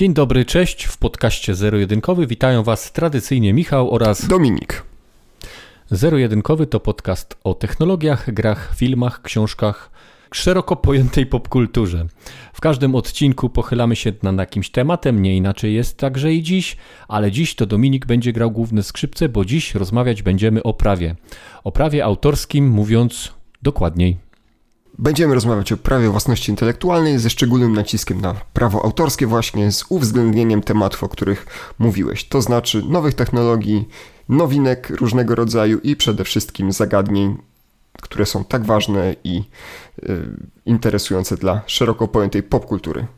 Dzień dobry, cześć. W podcaście Zero-Jedynkowy witają Was tradycyjnie Michał oraz Dominik. Zero-Jedynkowy to podcast o technologiach, grach, filmach, książkach, szeroko pojętej popkulturze. W każdym odcinku pochylamy się nad jakimś tematem, nie inaczej jest także i dziś, ale dziś to Dominik będzie grał główne skrzypce, bo dziś rozmawiać będziemy o prawie. O prawie autorskim, mówiąc dokładniej. Będziemy rozmawiać o prawie własności intelektualnej ze szczególnym naciskiem na prawo autorskie właśnie z uwzględnieniem tematów, o których mówiłeś. To znaczy nowych technologii, nowinek różnego rodzaju i przede wszystkim zagadnień, które są tak ważne i y, interesujące dla szeroko pojętej popkultury. Okej,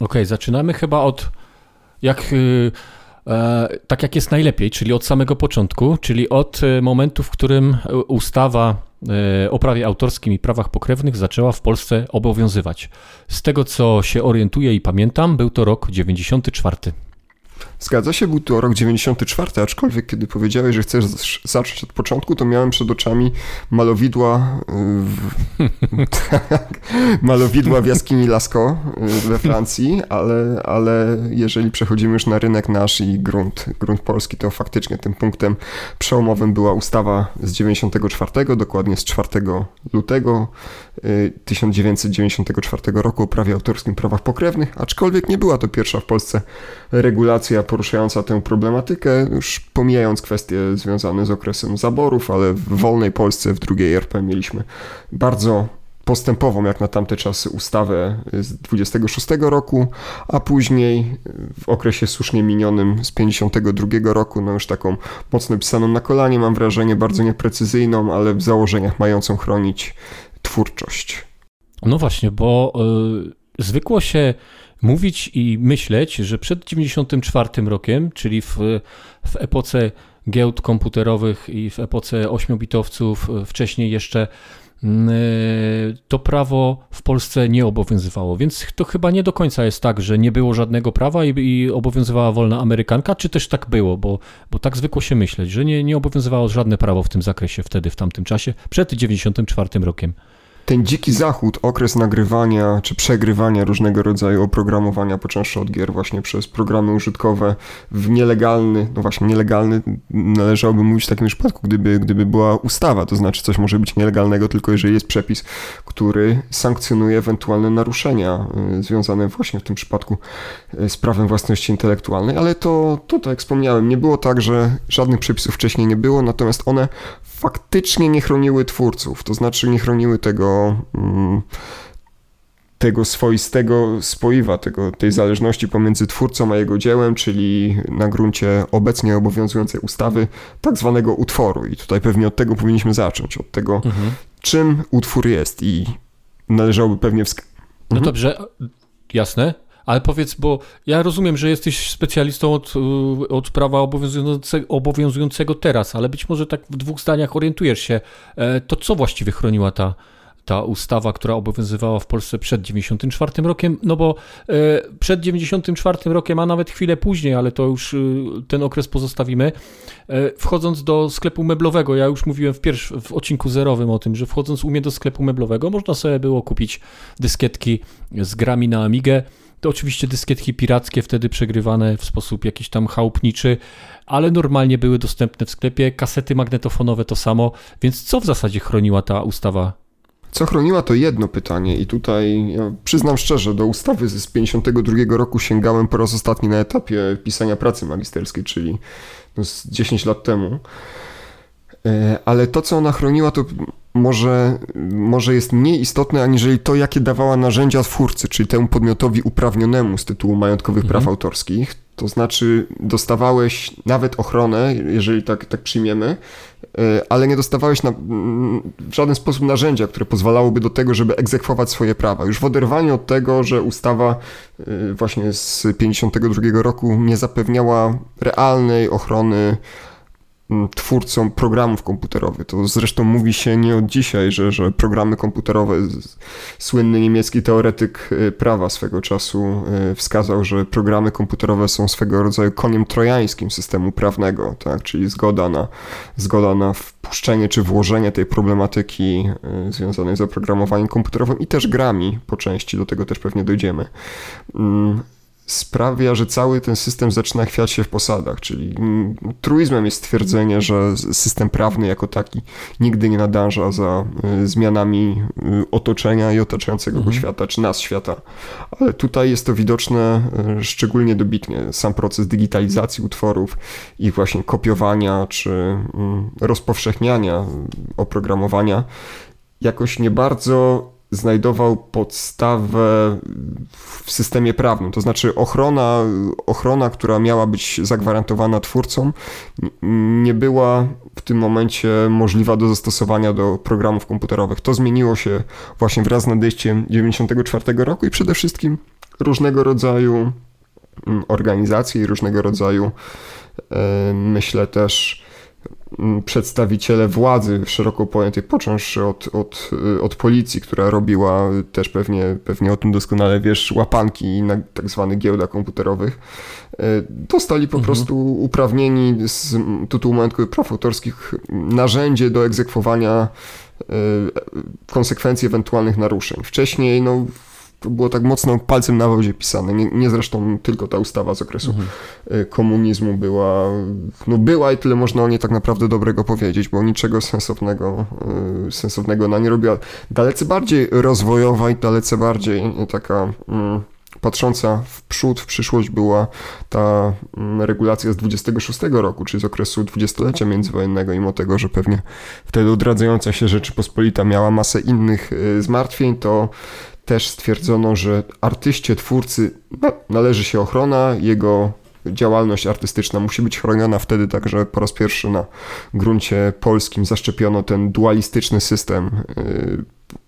okay, zaczynamy chyba od jak y, e, tak jak jest najlepiej, czyli od samego początku, czyli od y, momentu, w którym ustawa E, o prawie autorskim i prawach pokrewnych zaczęła w Polsce obowiązywać. Z tego co się orientuję i pamiętam, był to rok 94. Zgadza się, był to rok 94, aczkolwiek kiedy powiedziałeś, że chcesz zacząć od początku, to miałem przed oczami malowidła w, tak, malowidła w jaskini Lascaux y, we Francji, ale, ale jeżeli przechodzimy już na rynek nasz i grunt, grunt polski, to faktycznie tym punktem przełomowym była ustawa z 94, dokładnie z 4 lutego 1994 y, roku o prawie autorskim prawach pokrewnych, aczkolwiek nie była to pierwsza w Polsce regulacja poruszająca tę problematykę, już pomijając kwestie związane z okresem zaborów, ale w wolnej Polsce w drugiej RP mieliśmy bardzo postępową jak na tamte czasy ustawę z 26 roku, a później w okresie słusznie minionym z 52 roku, no już taką mocno pisaną na kolanie, mam wrażenie, bardzo nieprecyzyjną, ale w założeniach mającą chronić twórczość. No właśnie, bo y, zwykło się mówić i myśleć, że przed 94 rokiem, czyli w, w epoce giełd komputerowych i w epoce ośmiobitowców, wcześniej jeszcze mm, to prawo w Polsce nie obowiązywało, więc to chyba nie do końca jest tak, że nie było żadnego prawa i, i obowiązywała wolna amerykanka, czy też tak było, bo, bo tak zwykło się myśleć, że nie, nie obowiązywało żadne prawo w tym zakresie wtedy, w tamtym czasie, przed 94 rokiem ten dziki zachód, okres nagrywania czy przegrywania różnego rodzaju oprogramowania, począwszy od gier właśnie przez programy użytkowe w nielegalny, no właśnie nielegalny, należałoby mówić w takim przypadku, gdyby, gdyby była ustawa, to znaczy coś może być nielegalnego tylko jeżeli jest przepis, który sankcjonuje ewentualne naruszenia y, związane właśnie w tym przypadku y, z prawem własności intelektualnej, ale to, to tak jak wspomniałem, nie było tak, że żadnych przepisów wcześniej nie było, natomiast one faktycznie nie chroniły twórców, to znaczy nie chroniły tego, mm, tego swoistego spoiwa, tego, tej zależności pomiędzy twórcą a jego dziełem, czyli na gruncie obecnie obowiązującej ustawy tak zwanego utworu. I tutaj pewnie od tego powinniśmy zacząć, od tego, mhm. czym utwór jest i należałoby pewnie wskazać. No mhm. dobrze, jasne. Ale powiedz, bo ja rozumiem, że jesteś specjalistą od, y, od prawa obowiązującego, obowiązującego teraz, ale być może tak w dwóch zdaniach orientujesz się, e, to co właściwie chroniła ta, ta ustawa, która obowiązywała w Polsce przed 94 rokiem, no bo e, przed 94 rokiem, a nawet chwilę później, ale to już y, ten okres pozostawimy, e, wchodząc do sklepu meblowego, ja już mówiłem w, pierwszym, w odcinku zerowym o tym, że wchodząc u mnie do sklepu meblowego, można sobie było kupić dyskietki z grami na Amigę, to oczywiście dyskietki pirackie, wtedy przegrywane w sposób jakiś tam chałupniczy, ale normalnie były dostępne w sklepie. Kasety magnetofonowe to samo, więc co w zasadzie chroniła ta ustawa co chroniła to jedno pytanie i tutaj ja przyznam szczerze, do ustawy z 52 roku sięgałem po raz ostatni na etapie pisania pracy magisterskiej, czyli no z 10 lat temu. E, ale to, co ona chroniła, to może, może jest mniej istotne, aniżeli to, jakie dawała narzędzia twórcy, czyli temu podmiotowi uprawnionemu z tytułu majątkowych mhm. praw autorskich. To znaczy, dostawałeś nawet ochronę, jeżeli tak, tak przyjmiemy, e, ale nie dostawałeś na, w żaden sposób narzędzia, które pozwalałoby do tego, żeby egzekwować swoje prawa. Już w oderwaniu od tego, że ustawa e, właśnie z 52 roku nie zapewniała realnej ochrony twórcom programów komputerowych. To zresztą mówi się nie od dzisiaj, że, że programy komputerowe, słynny niemiecki teoretyk y, prawa swego czasu y, wskazał, że programy komputerowe są swego rodzaju koniem trojańskim systemu prawnego, tak? czyli zgoda na, zgoda na wpuszczenie czy włożenie tej problematyki y, związanej z oprogramowaniem komputerowym i też grami po części, do tego też pewnie dojdziemy mm, sprawia, że cały ten system zaczyna chwiać się w posadach, czyli truizmem jest stwierdzenie, że system prawny jako taki nigdy nie nadąża za y, zmianami y, otoczenia i otaczającego go mhm. świata, czy nas świata. Ale tutaj jest to widoczne y, szczególnie dobitnie. Sam proces digitalizacji utworów, ich właśnie kopiowania, czy mm, rozpowszechniania oprogramowania jakoś nie bardzo znajdował podstawę w systemie prawnym. To znaczy ochrona, ochrona, która miała być zagwarantowana twórcom, nie była w tym momencie możliwa do zastosowania do programów komputerowych. To zmieniło się właśnie wraz z nadejściem 1994 roku i przede wszystkim różnego rodzaju mm, organizacje różnego rodzaju, e, myślę też, przedstawiciele władzy szeroko pojętej, począwszy od, od, y, od policji, która robiła też pewnie, pewnie o tym doskonale wiesz, łapanki na tak zwanych giełdach komputerowych, y, dostali po mhm. prostu uprawnieni z tytułu majątku praw autorskich narzędzie do egzekwowania y, konsekwencji ewentualnych naruszeń. Wcześniej no, to było tak mocno palcem na wodzie pisane. Nie, nie zresztą tylko ta ustawa z okresu mhm. Y, komunizmu była, no była i tyle można o niej tak naprawdę dobrego powiedzieć, bo niczego sensownego, y, sensownego ona nie robiła. Dalece bardziej rozwojowa i dalece bardziej taka mm, patrząca w przód, w przyszłość była ta mm, regulacja z 26 roku, czyli z okresu dwudziestolecia międzywojennego, mimo tego, że pewnie wtedy odradzająca się Rzeczypospolita miała masę innych y, zmartwień, to też stwierdzono, że artyście, twórcy no, należy się ochrona, jego działalność artystyczna musi być chroniona wtedy także po raz pierwszy na gruncie polskim zaszczepiono ten dualistyczny system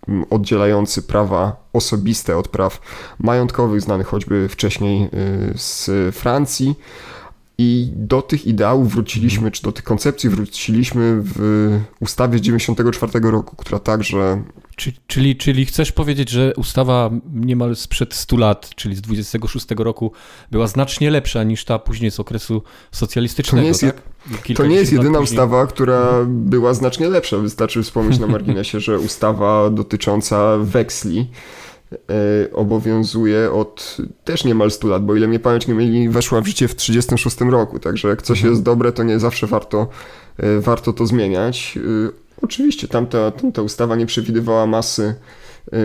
yy, oddzielający prawa osobiste od praw majątkowych, znany choćby wcześniej yy, z Francji. I do tych ideałów wróciliśmy, czy do tych koncepcji wróciliśmy w ustawie z 94 roku, która także Czyli, czyli chcesz powiedzieć, że ustawa niemal sprzed 100 lat, czyli z 26 roku, była znacznie lepsza niż ta później z okresu socjalistycznego, to nie jest, tak? To nie jest jedyna ustawa, która mhm. była znacznie lepsza. Wystarczy wspomnieć na marginesie, że ustawa dotycząca weksli obowiązuje od też niemal 100 lat, bo ile mnie pamięć nie mieli, weszła w życie w 36 roku, także jak coś mhm. jest dobre, to nie zawsze warto, e, warto to zmieniać. E, Oczywiście, tamta, tamta ustawa nie przewidywała masy,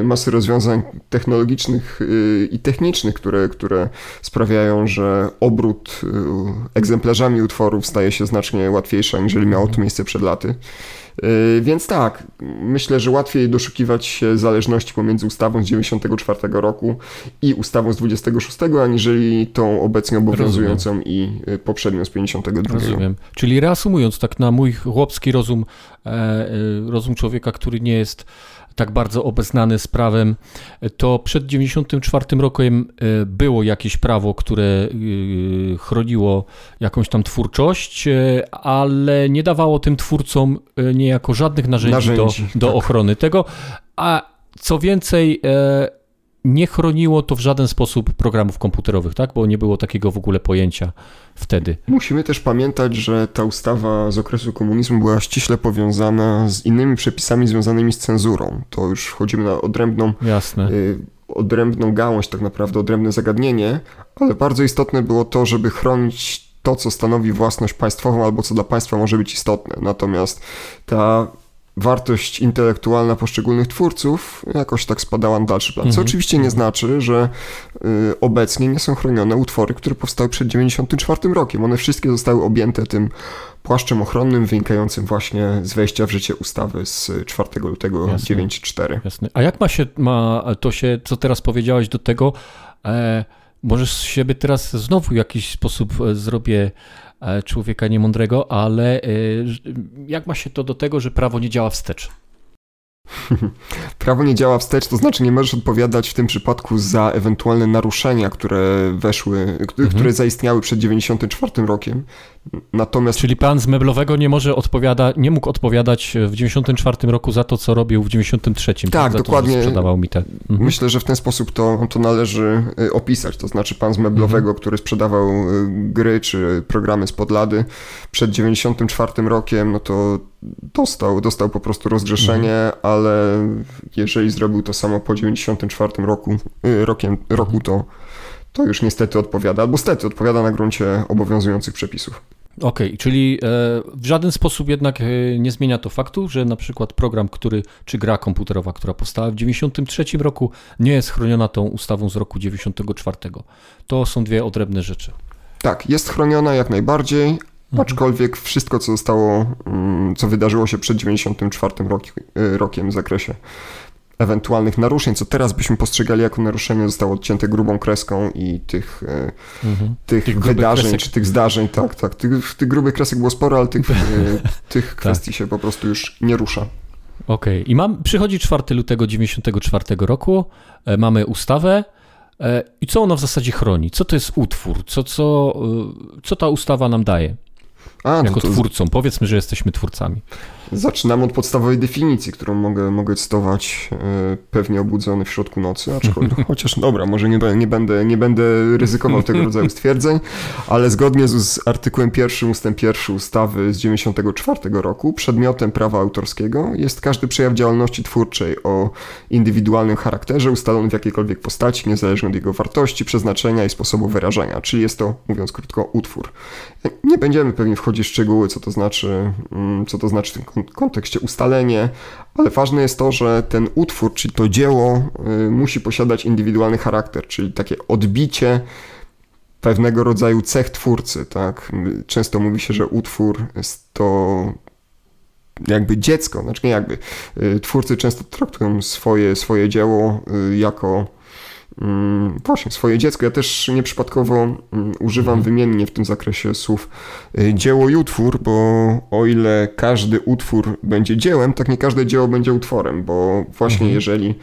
masy rozwiązań technologicznych y, i technicznych, które, które sprawiają, że obrót y, egzemplarzami utworów staje się znacznie łatwiejszy, aniżeli miało to miejsce przed laty. Więc tak, myślę, że łatwiej doszukiwać się zależności pomiędzy ustawą z 94 roku i ustawą z 26, aniżeli tą obecnie obowiązującą Rozumiem. i y, poprzednią z 52. Rozumiem. Czyli reasumując tak na mój chłopski rozum, e, y, rozum człowieka, który nie jest tak bardzo obeznany z prawem, to przed 94 rokiem e, było jakieś prawo, które e, chroniło jakąś tam twórczość, e, ale nie dawało tym twórcom niejako żadnych narzędzi, narzędzi do, do tak. ochrony tego, a co więcej, nie chroniło to w żaden sposób programów komputerowych, tak? Bo nie było takiego w ogóle pojęcia wtedy. Musimy też pamiętać, że ta ustawa z okresu komunizmu była ściśle powiązana z innymi przepisami związanymi z cenzurą. To już wchodzimy na odrębną, Jasne. Y, odrębną gałąź, tak naprawdę odrębne zagadnienie, ale bardzo istotne było to, żeby chronić to, co stanowi własność państwową, albo co dla państwa może być istotne. Natomiast ta wartość intelektualna poszczególnych twórców jakoś tak spadała na dalszy plan. Co mhm. oczywiście nie znaczy, że y, obecnie nie są chronione utwory, które powstały przed 94 rokiem. One wszystkie zostały objęte tym płaszczem ochronnym wynikającym właśnie z wejścia w życie ustawy z 4 lutego 9.4. Jasne. A jak ma się ma to się, co teraz powiedziałeś do tego, e, możesz siebie teraz znowu w jakiś sposób e, zrobię człowieka niemądrego, ale e, jak ma się to do tego, że prawo nie działa wstecz? Prawo nie działa wstecz, to znaczy nie możesz odpowiadać w tym przypadku za ewentualne naruszenia, które weszły, które mhm. zaistniały przed 94 rokiem. Natomiast... Czyli pan z meblowego nie może odpowiada, nie mógł odpowiadać w 94 roku za to, co robił w 93. Tak, tak dokładnie. To, sprzedawał mi te. Mhm. Myślę, że w ten sposób to, to należy y, opisać. To znaczy pan z meblowego, mhm. który sprzedawał y, gry czy programy z podlady przed 94 rokiem, no to dostał, dostał po prostu rozgrzeszenie, mhm. ale jeżeli zrobił to samo po 94 roku, rokiem, roku, to to już niestety odpowiada, albo stety odpowiada na gruncie obowiązujących przepisów. Okej, okay, czyli e, w żaden sposób jednak e, nie zmienia to faktu, że na przykład program, który, czy gra komputerowa, która powstała w 93 roku, nie jest chroniona tą ustawą z roku 94. To są dwie odrębne rzeczy. Tak, jest chroniona jak najbardziej, mhm. aczkolwiek wszystko, co zostało, mm, co wydarzyło się przed 94 e, rokiem w zakresie ewentualnych naruszeń, co teraz byśmy postrzegali jako naruszenie, zostało odcięte grubą kreską i tych, e, mhm. tych, tych wydarzeń, czy tych zdarzeń, tak, tak, tych, tych grubych kresek było sporo, ale tych, e, tych tak. kwestii tak. się po prostu już nie rusza. Okej, okay. i mam, przychodzi 4 lutego 94 roku, e, mamy ustawę, i co ona w zasadzie chroni? Co to jest utwór? Co, co, co ta ustawa nam daje? A, no jako to... twórcą. Powiedzmy, że jesteśmy twórcami. Zaczynam od podstawowej definicji, którą mogę, mogę cytować e, pewnie obudzony w środku nocy, aczkolwiek chociaż dobra, może nie, nie, będę, nie będę ryzykował tego rodzaju stwierdzeń, ale zgodnie z, z artykułem 1 ustęp 1 ustawy z 94 roku przedmiotem prawa autorskiego jest każdy przejaw działalności twórczej o indywidualnym charakterze ustalony w jakiejkolwiek postaci, niezależnie od jego wartości, przeznaczenia i sposobu wyrażenia, czyli jest to, mówiąc krótko, utwór. Nie będziemy pewnie wchodzić w szczegóły, co to znaczy, mm, co to znaczy w tym kontekście ustalenie, ale ważne jest to, że ten utwór, czyli to dzieło, y, musi posiadać indywidualny charakter, czyli takie odbicie pewnego rodzaju cech twórcy, tak? Często mówi się, że utwór to jakby dziecko, znaczy nie jakby. Y, twórcy często traktują swoje, swoje dzieło y, jako właśnie, swoje dziecko. Ja też nieprzypadkowo mm, używam mhm. wymiennie w tym zakresie słów y, dzieło i utwór, bo o ile każdy utwór będzie dziełem, tak nie każde dzieło będzie utworem, bo właśnie mhm. jeżeli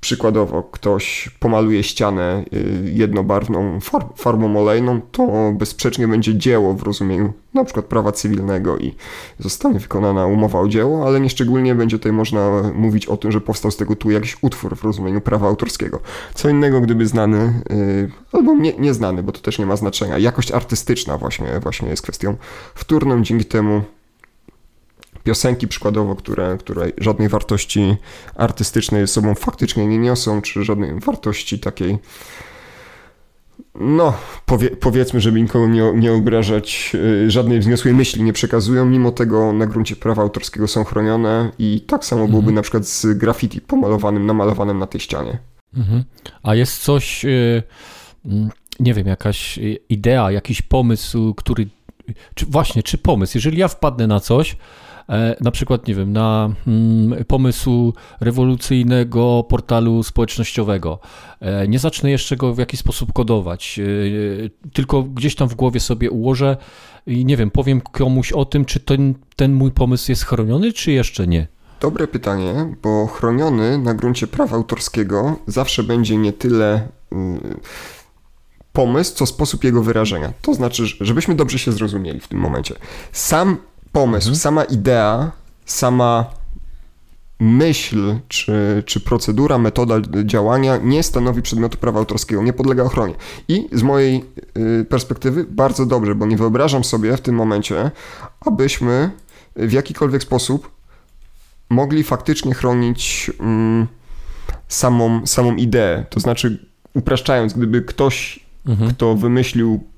przykładowo ktoś pomaluje ścianę y, jednobarwną farbą olejną, to bezsprzecznie będzie dzieło w rozumieniu na przykład prawa cywilnego i zostanie wykonana umowa o dzieło, ale nieszczególnie będzie tutaj można mówić o tym, że powstał z tego tu jakiś utwór w rozumieniu prawa autorskiego. Co innego, gdyby znany, y, albo nie, nieznany, bo to też nie ma znaczenia. Jakość artystyczna właśnie, właśnie jest kwestią wtórną, dzięki temu piosenki przykładowo, które, które żadnej wartości artystycznej sobą faktycznie nie niosą, czy żadnej wartości takiej no, powie, powiedzmy, żeby nikogo nie, nie obrażać, yy, żadnej wzniosłej myśli nie przekazują, mimo tego na gruncie prawa autorskiego są chronione i tak samo byłoby mhm. na przykład z graffiti pomalowanym, namalowanym na tej ścianie. Mhm. A jest coś, yy, nie wiem, jakaś idea, jakiś pomysł, który, czy właśnie, czy pomysł, jeżeli ja wpadnę na coś, na przykład, nie wiem, na mm, pomysł rewolucyjnego portalu społecznościowego. E, nie zacznę jeszcze go w jakiś sposób kodować, e, tylko gdzieś tam w głowie sobie ułożę i nie wiem, powiem komuś o tym, czy ten, ten mój pomysł jest chroniony, czy jeszcze nie. Dobre pytanie, bo chroniony na gruncie prawa autorskiego zawsze będzie nie tyle mm, pomysł, co sposób jego wyrażenia. To znaczy, żebyśmy dobrze się zrozumieli w tym momencie. Sam pomysł, mhm. sama idea, sama myśl czy, czy procedura, metoda działania nie stanowi przedmiotu prawa autorskiego, nie podlega ochronie. I z mojej y, perspektywy bardzo dobrze, bo nie wyobrażam sobie w tym momencie, abyśmy w jakikolwiek sposób mogli faktycznie chronić mm, samą, samą ideę. To znaczy, upraszczając, gdyby ktoś, mhm. kto wymyślił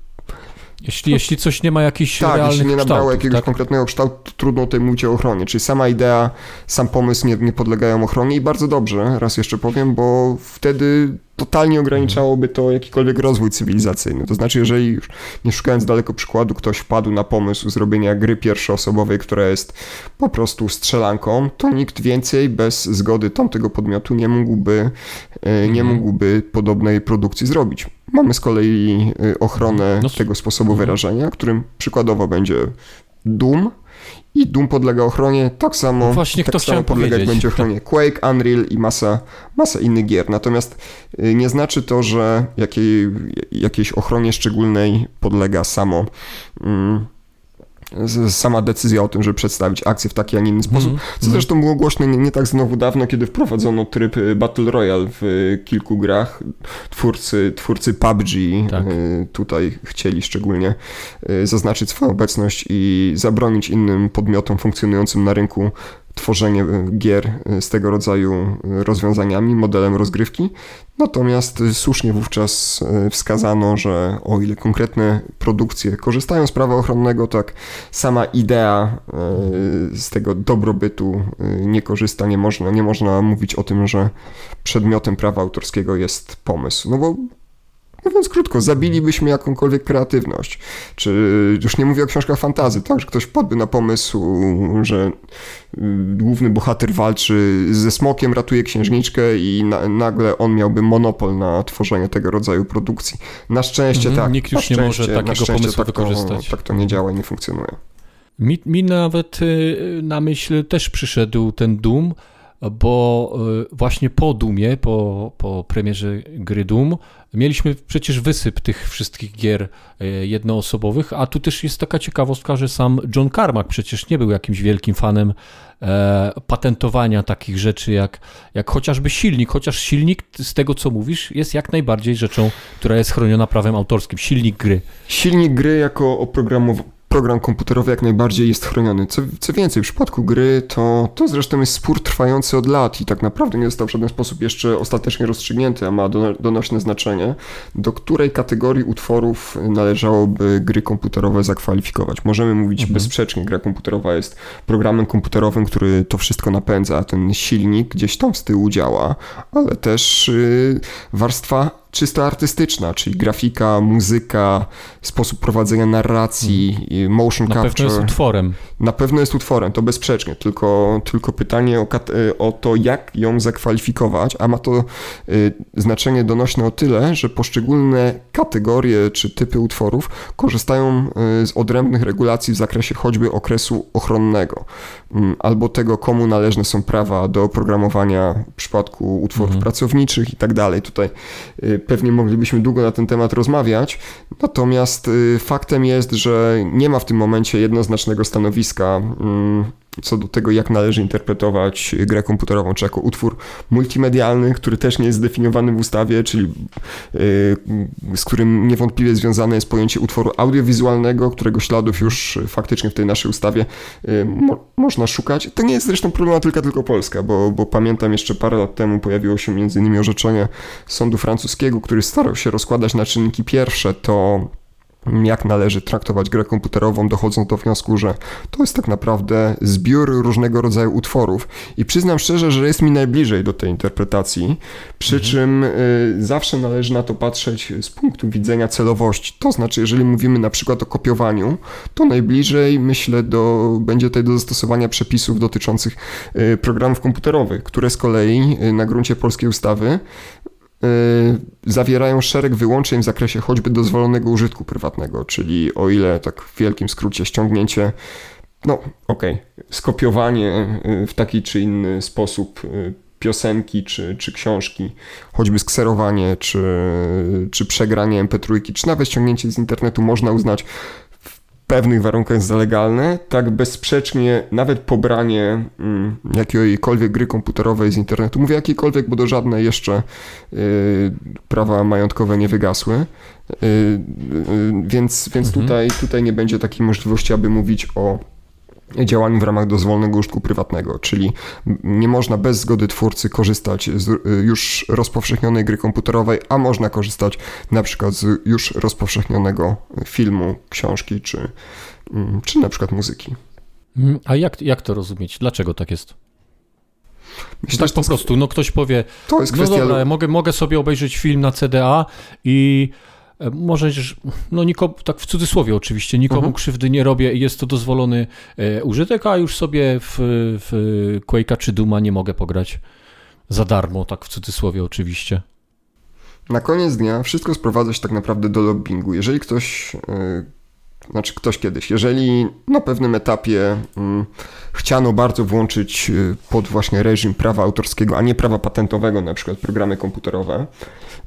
jeśli, no, jeśli coś nie ma jakichś tak, realnych jeśli nie nabrało jakiegoś tak? konkretnego kształtu, trudno tutaj mówić o ochronie. Czyli sama idea, sam pomysł nie, nie podlegają ochronie i bardzo dobrze, raz jeszcze powiem, bo wtedy totalnie ograniczałoby to jakikolwiek rozwój cywilizacyjny. To znaczy, jeżeli już nie szukając daleko przykładu, ktoś wpadł na pomysł zrobienia gry pierwszoosobowej, która jest po prostu strzelanką, to nikt więcej bez zgody tamtego podmiotu nie mógłby, e, nie mhm. mógłby podobnej produkcji zrobić. Mamy z kolei e, ochronę no, tego sposobu mhm. wyrażenia, którym przykładowo będzie Doom, i Doom podlega ochronie, tak samo, no Właśnie tak samo podlegać powiedzieć. będzie ochronie Quake, Unreal i masa, masa innych gier. Natomiast y, nie znaczy to, że jakiej, jakiejś ochronie szczególnej podlega samo mm, sama decyzja o tym, żeby przedstawić akcję w taki, a nie inny sposób. Mm, co mm. zresztą było głośne nie, nie, tak znowu dawno, kiedy wprowadzono tryb y, Battle Royale w y, kilku grach. Twórcy, twórcy PUBG tak. Y, tutaj chcieli szczególnie zaznaczyć swoją obecność i zabronić innym podmiotom funkcjonującym na rynku tworzenie gier z tego rodzaju rozwiązaniami, modelem rozgrywki. Natomiast słusznie wówczas wskazano, że o ile konkretne produkcje korzystają z prawa ochronnego, tak sama idea z tego dobrobytu nie korzysta, nie można, nie można mówić o tym, że przedmiotem prawa autorskiego jest pomysł. No bo Mówiąc krótko, zabilibyśmy jakąkolwiek kreatywność. Czy już nie mówię o książkach fantazy, tak, że ktoś podby na pomysł, że y, główny bohater walczy ze smokiem, ratuje księżniczkę i na, nagle on miałby monopol na tworzenie tego rodzaju produkcji. Na szczęście mm, tak. Nikt już nie może takiego pomysłu tak wykorzystać. To, tak to nie działa i nie funkcjonuje. Mi, mi nawet y, na myśl też przyszedł ten Doom, bo y, właśnie po Doomie, po, po premierze gry Doom, mieliśmy przecież wysyp tych wszystkich gier y, jednoosobowych, a tu też jest taka ciekawostka, że sam John Carmack przecież nie był jakimś wielkim fanem e, patentowania takich rzeczy jak, jak chociażby silnik, chociaż silnik z tego co mówisz jest jak najbardziej rzeczą, która jest chroniona prawem autorskim, silnik gry. Silnik gry jako oprogramowanie program komputerowy jak najbardziej jest chroniony. Co, co więcej, w przypadku gry to, to zresztą jest spór trwający od lat i tak naprawdę nie został w żaden sposób jeszcze ostatecznie rozstrzygnięty, a ma donośne znaczenie, do której kategorii utworów należałoby gry komputerowe zakwalifikować. Możemy mówić mhm. bezsprzecznie, gra komputerowa jest programem komputerowym, który to wszystko napędza, ten silnik gdzieś tam z tyłu działa, ale też yy, warstwa czysto artystyczna, czyli grafika, muzyka, sposób prowadzenia narracji, hmm. motion na capture. Na pewno jest utworem. Na pewno jest utworem, to bezsprzecznie, tylko, tylko pytanie o, o to, jak ją zakwalifikować, a ma to y, znaczenie donośne o tyle, że poszczególne kategorie czy typy utworów korzystają y, z odrębnych regulacji w zakresie choćby okresu ochronnego, y, albo tego, komu należne są prawa do oprogramowania w przypadku utworów mhm. pracowniczych i tak dalej. Tutaj y, pewnie moglibyśmy długo na ten temat rozmawiać, natomiast y, faktem jest, że nie ma w tym momencie jednoznacznego stanowiska mm, co do tego, jak należy interpretować grę komputerową, czy jako utwór multimedialny, który też nie jest zdefiniowany w ustawie, czyli yy, z którym niewątpliwie związane jest pojęcie utworu audiowizualnego, którego śladów już faktycznie w tej naszej ustawie yy, mo można szukać. To nie jest zresztą problematyka tylko polska, bo, bo pamiętam jeszcze parę lat temu pojawiło się innymi orzeczenie sądu francuskiego, który starał się rozkładać na czynniki pierwsze to jak należy traktować grę komputerową, dochodząc do wniosku, że to jest tak naprawdę zbiór różnego rodzaju utworów. I przyznam szczerze, że jest mi najbliżej do tej interpretacji, przy mhm. czym y, zawsze należy na to patrzeć z punktu widzenia celowości. To znaczy, jeżeli mówimy na przykład o kopiowaniu, to najbliżej myślę do, będzie tutaj do zastosowania przepisów dotyczących y, programów komputerowych, które z kolei y, na gruncie polskiej ustawy zawierają szereg wyłączeń w zakresie choćby dozwolonego użytku prywatnego, czyli o ile tak w wielkim skrócie ściągnięcie, no okej, okay, skopiowanie y, w taki czy inny sposób y, piosenki czy, czy książki, choćby skserowanie, czy, czy przegranie MP3, czy nawet ściągnięcie z internetu można uznać pewnych warunkach jest zalegalne, tak bezsprzecznie nawet pobranie mm, jakiejkolwiek gry komputerowej z internetu, mówię jakiejkolwiek, bo do żadnej jeszcze y, prawa majątkowe nie wygasły, y, y, więc, więc mhm. tutaj, tutaj nie będzie takiej możliwości, aby mówić o działaniu w ramach dozwolonego użytku prywatnego, czyli nie można bez zgody twórcy korzystać z y, już rozpowszechnionej gry komputerowej, a można korzystać na przykład z już rozpowszechnionego filmu, książki czy, mm, czy na przykład muzyki. Mm, a jak, jak to rozumieć? Dlaczego tak jest? Myślę, tak po prostu, no ktoś powie, to jest kwestia... no dobra, mogę, mogę sobie obejrzeć film na CDA i E, może, no nikomu, tak w cudzysłowie oczywiście, nikomu mhm. krzywdy nie robię i jest to dozwolony e, użytek, a już sobie w, w Quake'a czy Duma nie mogę pograć za darmo, tak w cudzysłowie oczywiście. Na koniec dnia wszystko sprowadza się tak naprawdę do lobbingu. Jeżeli ktoś, yy, znaczy ktoś kiedyś, jeżeli na pewnym etapie yy, chciano bardzo włączyć pod właśnie reżim prawa autorskiego, a nie prawa patentowego, na przykład programy komputerowe,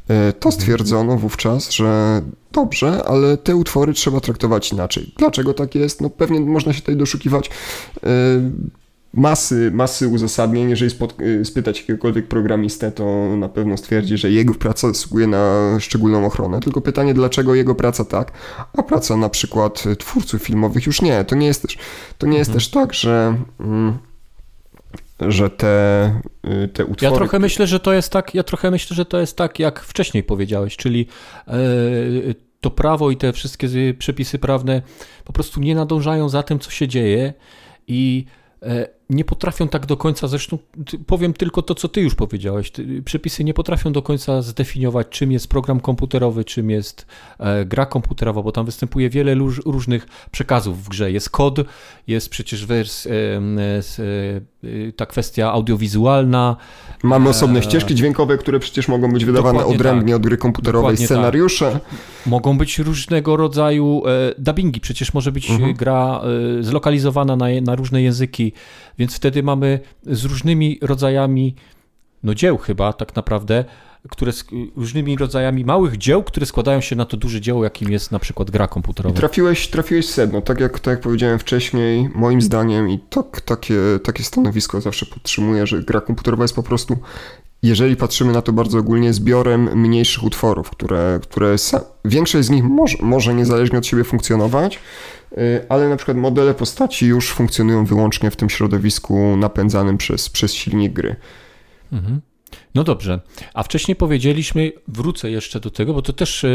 E, to stwierdzono wówczas, że dobrze, ale te utwory trzeba traktować inaczej. Dlaczego tak jest? No pewnie można się tutaj doszukiwać e, masy, masy uzasadnień. Jeżeli e, spytać jakiegokolwiek programistę, to na pewno stwierdzi, że jego praca zasługuje na szczególną ochronę. Tylko pytanie, dlaczego jego praca tak, a praca na przykład twórców filmowych już nie. To nie jest też, to nie jest mhm. też tak, że... Mm, że te, y, te utwory... Ja trochę myślę, że to jest tak, ja trochę myślę, że to jest tak, jak wcześniej powiedziałeś, czyli to prawo i te wszystkie przepisy prawne po prostu nie nadążają za tym, co się dzieje i E, nie potrafią tak do końca, zresztą powiem tylko to, co ty już powiedziałeś. Przepisy nie potrafią do końca zdefiniować, czym jest program komputerowy, czym jest e, gra komputerowa, bo tam występuje wiele różnych przekazów w grze. Jest kod, jest przecież wers, e, ta kwestia audiowizualna. Mamy osobne ścieżki dźwiękowe, które przecież mogą być wydawane Dokładnie odrębnie tak. od gry komputerowej, Dokładnie tak. scenariusze. Tak. Mogą być różnego rodzaju dubbingi, przecież może być mhm. gra zlokalizowana na, na różne języki więc wtedy mamy z różnymi rodzajami, no dzieł chyba tak naprawdę, które z różnymi rodzajami małych dzieł, które składają się na to duże dzieło, jakim jest na przykład gra komputerowa. I trafiłeś, trafiłeś sedno, tak jak, tak jak powiedziałem wcześniej, moim zdaniem i tak, takie, takie stanowisko zawsze podtrzymuję, że gra komputerowa jest po prostu jeżeli patrzymy na to bardzo ogólnie, zbiorem mniejszych utworów, które, które większość z nich może, może niezależnie od siebie funkcjonować, ale na przykład modele postaci już funkcjonują wyłącznie w tym środowisku napędzanym przez, przez silnik gry. Mhm. No dobrze, a wcześniej powiedzieliśmy, wrócę jeszcze do tego, bo to też y,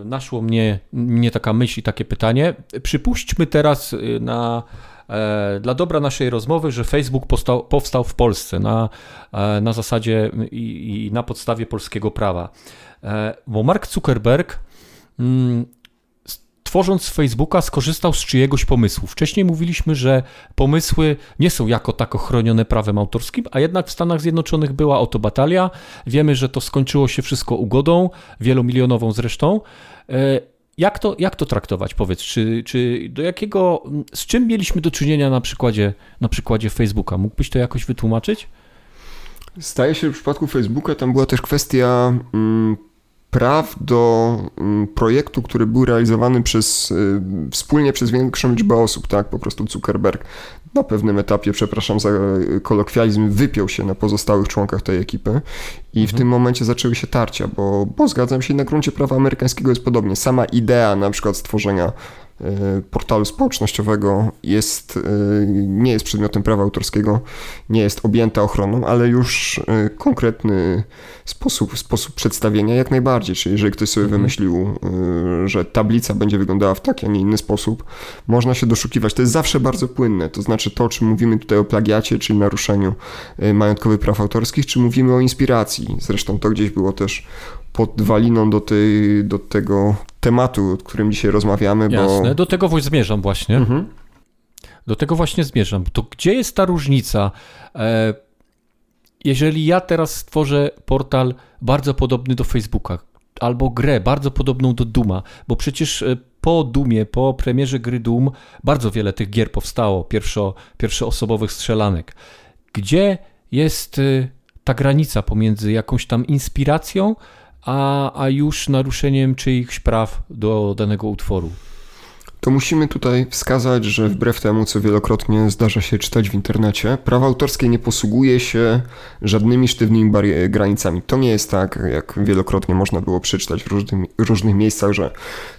y, naszło mnie, mnie taka myśl i takie pytanie. Przypuśćmy teraz na E, dla dobra naszej rozmowy, że Facebook powstał, powstał w Polsce na, e, na zasadzie i, i na podstawie polskiego prawa. E, bo Mark Zuckerberg mm, tworząc Facebooka skorzystał z czyjegoś pomysłu. Wcześniej mówiliśmy, że pomysły nie są jako tako chronione prawem autorskim, a jednak w Stanach Zjednoczonych była o to batalia. Wiemy, że to skończyło się wszystko ugodą, wielomilionową zresztą. Jak to, jak to traktować? Powiedz, czy, czy do jakiego, z czym mieliśmy do czynienia na przykładzie, na przykładzie Facebooka? Mógłbyś to jakoś wytłumaczyć? Staje się w przypadku Facebooka, tam była też kwestia mm, praw do mm, projektu, który był realizowany przez, y, wspólnie przez większą liczbę osób, tak, po prostu Zuckerberg na pewnym etapie, przepraszam za kolokwializm, wypiął się na pozostałych członkach tej ekipy i mhm. w tym momencie zaczęły się tarcia, bo, bo zgadzam się, na gruncie prawa amerykańskiego jest podobnie. Sama idea na przykład stworzenia portalu społecznościowego jest, e, nie jest przedmiotem prawa autorskiego, nie jest objęta ochroną, ale już e, konkretny sposób, sposób przedstawienia jak najbardziej. Czyli jeżeli ktoś sobie mhm. wymyślił, że tablica będzie wyglądała w taki, a nie inny sposób, można się doszukiwać. To jest zawsze bardzo płynne. To znaczy to, czy mówimy tutaj o plagiacie, czyli naruszeniu majątkowych praw autorskich, czy mówimy o inspiracji. Zresztą to gdzieś było też podwaliną do, tej, do tego tematu, o którym dzisiaj rozmawiamy. Jasne, bo... do tego zmierzam właśnie. Mhm. Do tego właśnie zmierzam. To gdzie jest ta różnica? E, jeżeli ja teraz stworzę portal bardzo podobny do Facebooka, albo grę bardzo podobną do Duma, bo przecież e, po Dumie, po premierze gry Doom, bardzo wiele tych gier powstało, pierwszo, pierwszoosobowych strzelanek. Gdzie jest e, ta granica pomiędzy jakąś tam inspiracją, a, a już naruszeniem czyichś praw do danego utworu to musimy tutaj wskazać, że wbrew temu, co wielokrotnie zdarza się czytać w internecie, prawo autorskie nie posługuje się żadnymi sztywnymi granicami. To nie jest tak, jak wielokrotnie można było przeczytać w różnych, różnych miejscach, że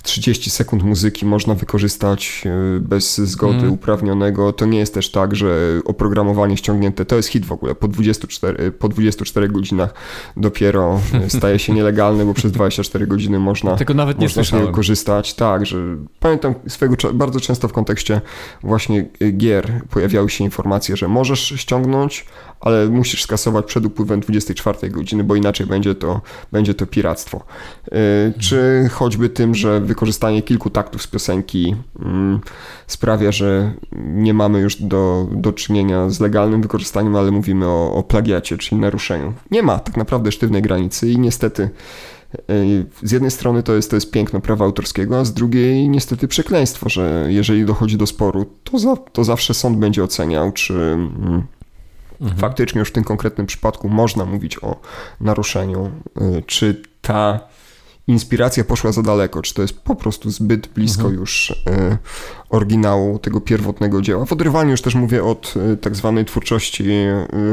30 sekund muzyki można wykorzystać e, bez zgody mm. uprawnionego. To nie jest też tak, że oprogramowanie ściągnięte to jest hit w ogóle. Po 24, po 24 godzinach dopiero staje się nielegalne, bo przez 24 godziny można, Tego nawet nie można korzystać. Tak, że pamiętam swego bardzo często w kontekście właśnie y, gier pojawiały się informacje, że możesz ściągnąć, ale musisz skasować przed upływem 24 godziny, bo inaczej będzie to, będzie to piractwo. Y, czy choćby tym, że wykorzystanie kilku taktów z piosenki mm, sprawia, że nie mamy już do, do czynienia z legalnym wykorzystaniem, ale mówimy o, o plagiacie, czyli naruszeniu. Nie ma tak naprawdę sztywnej granicy i niestety z jednej strony to jest, to jest piękno prawa autorskiego, a z drugiej niestety przekleństwo, że jeżeli dochodzi do sporu, to, za, to zawsze sąd będzie oceniał, czy mm, mhm. faktycznie już w tym konkretnym przypadku można mówić o naruszeniu, y, czy ta inspiracja poszła za daleko, czy to jest po prostu zbyt blisko mhm. już y, oryginału tego pierwotnego dzieła. W odrywaniu już też mówię od y, tak zwanej twórczości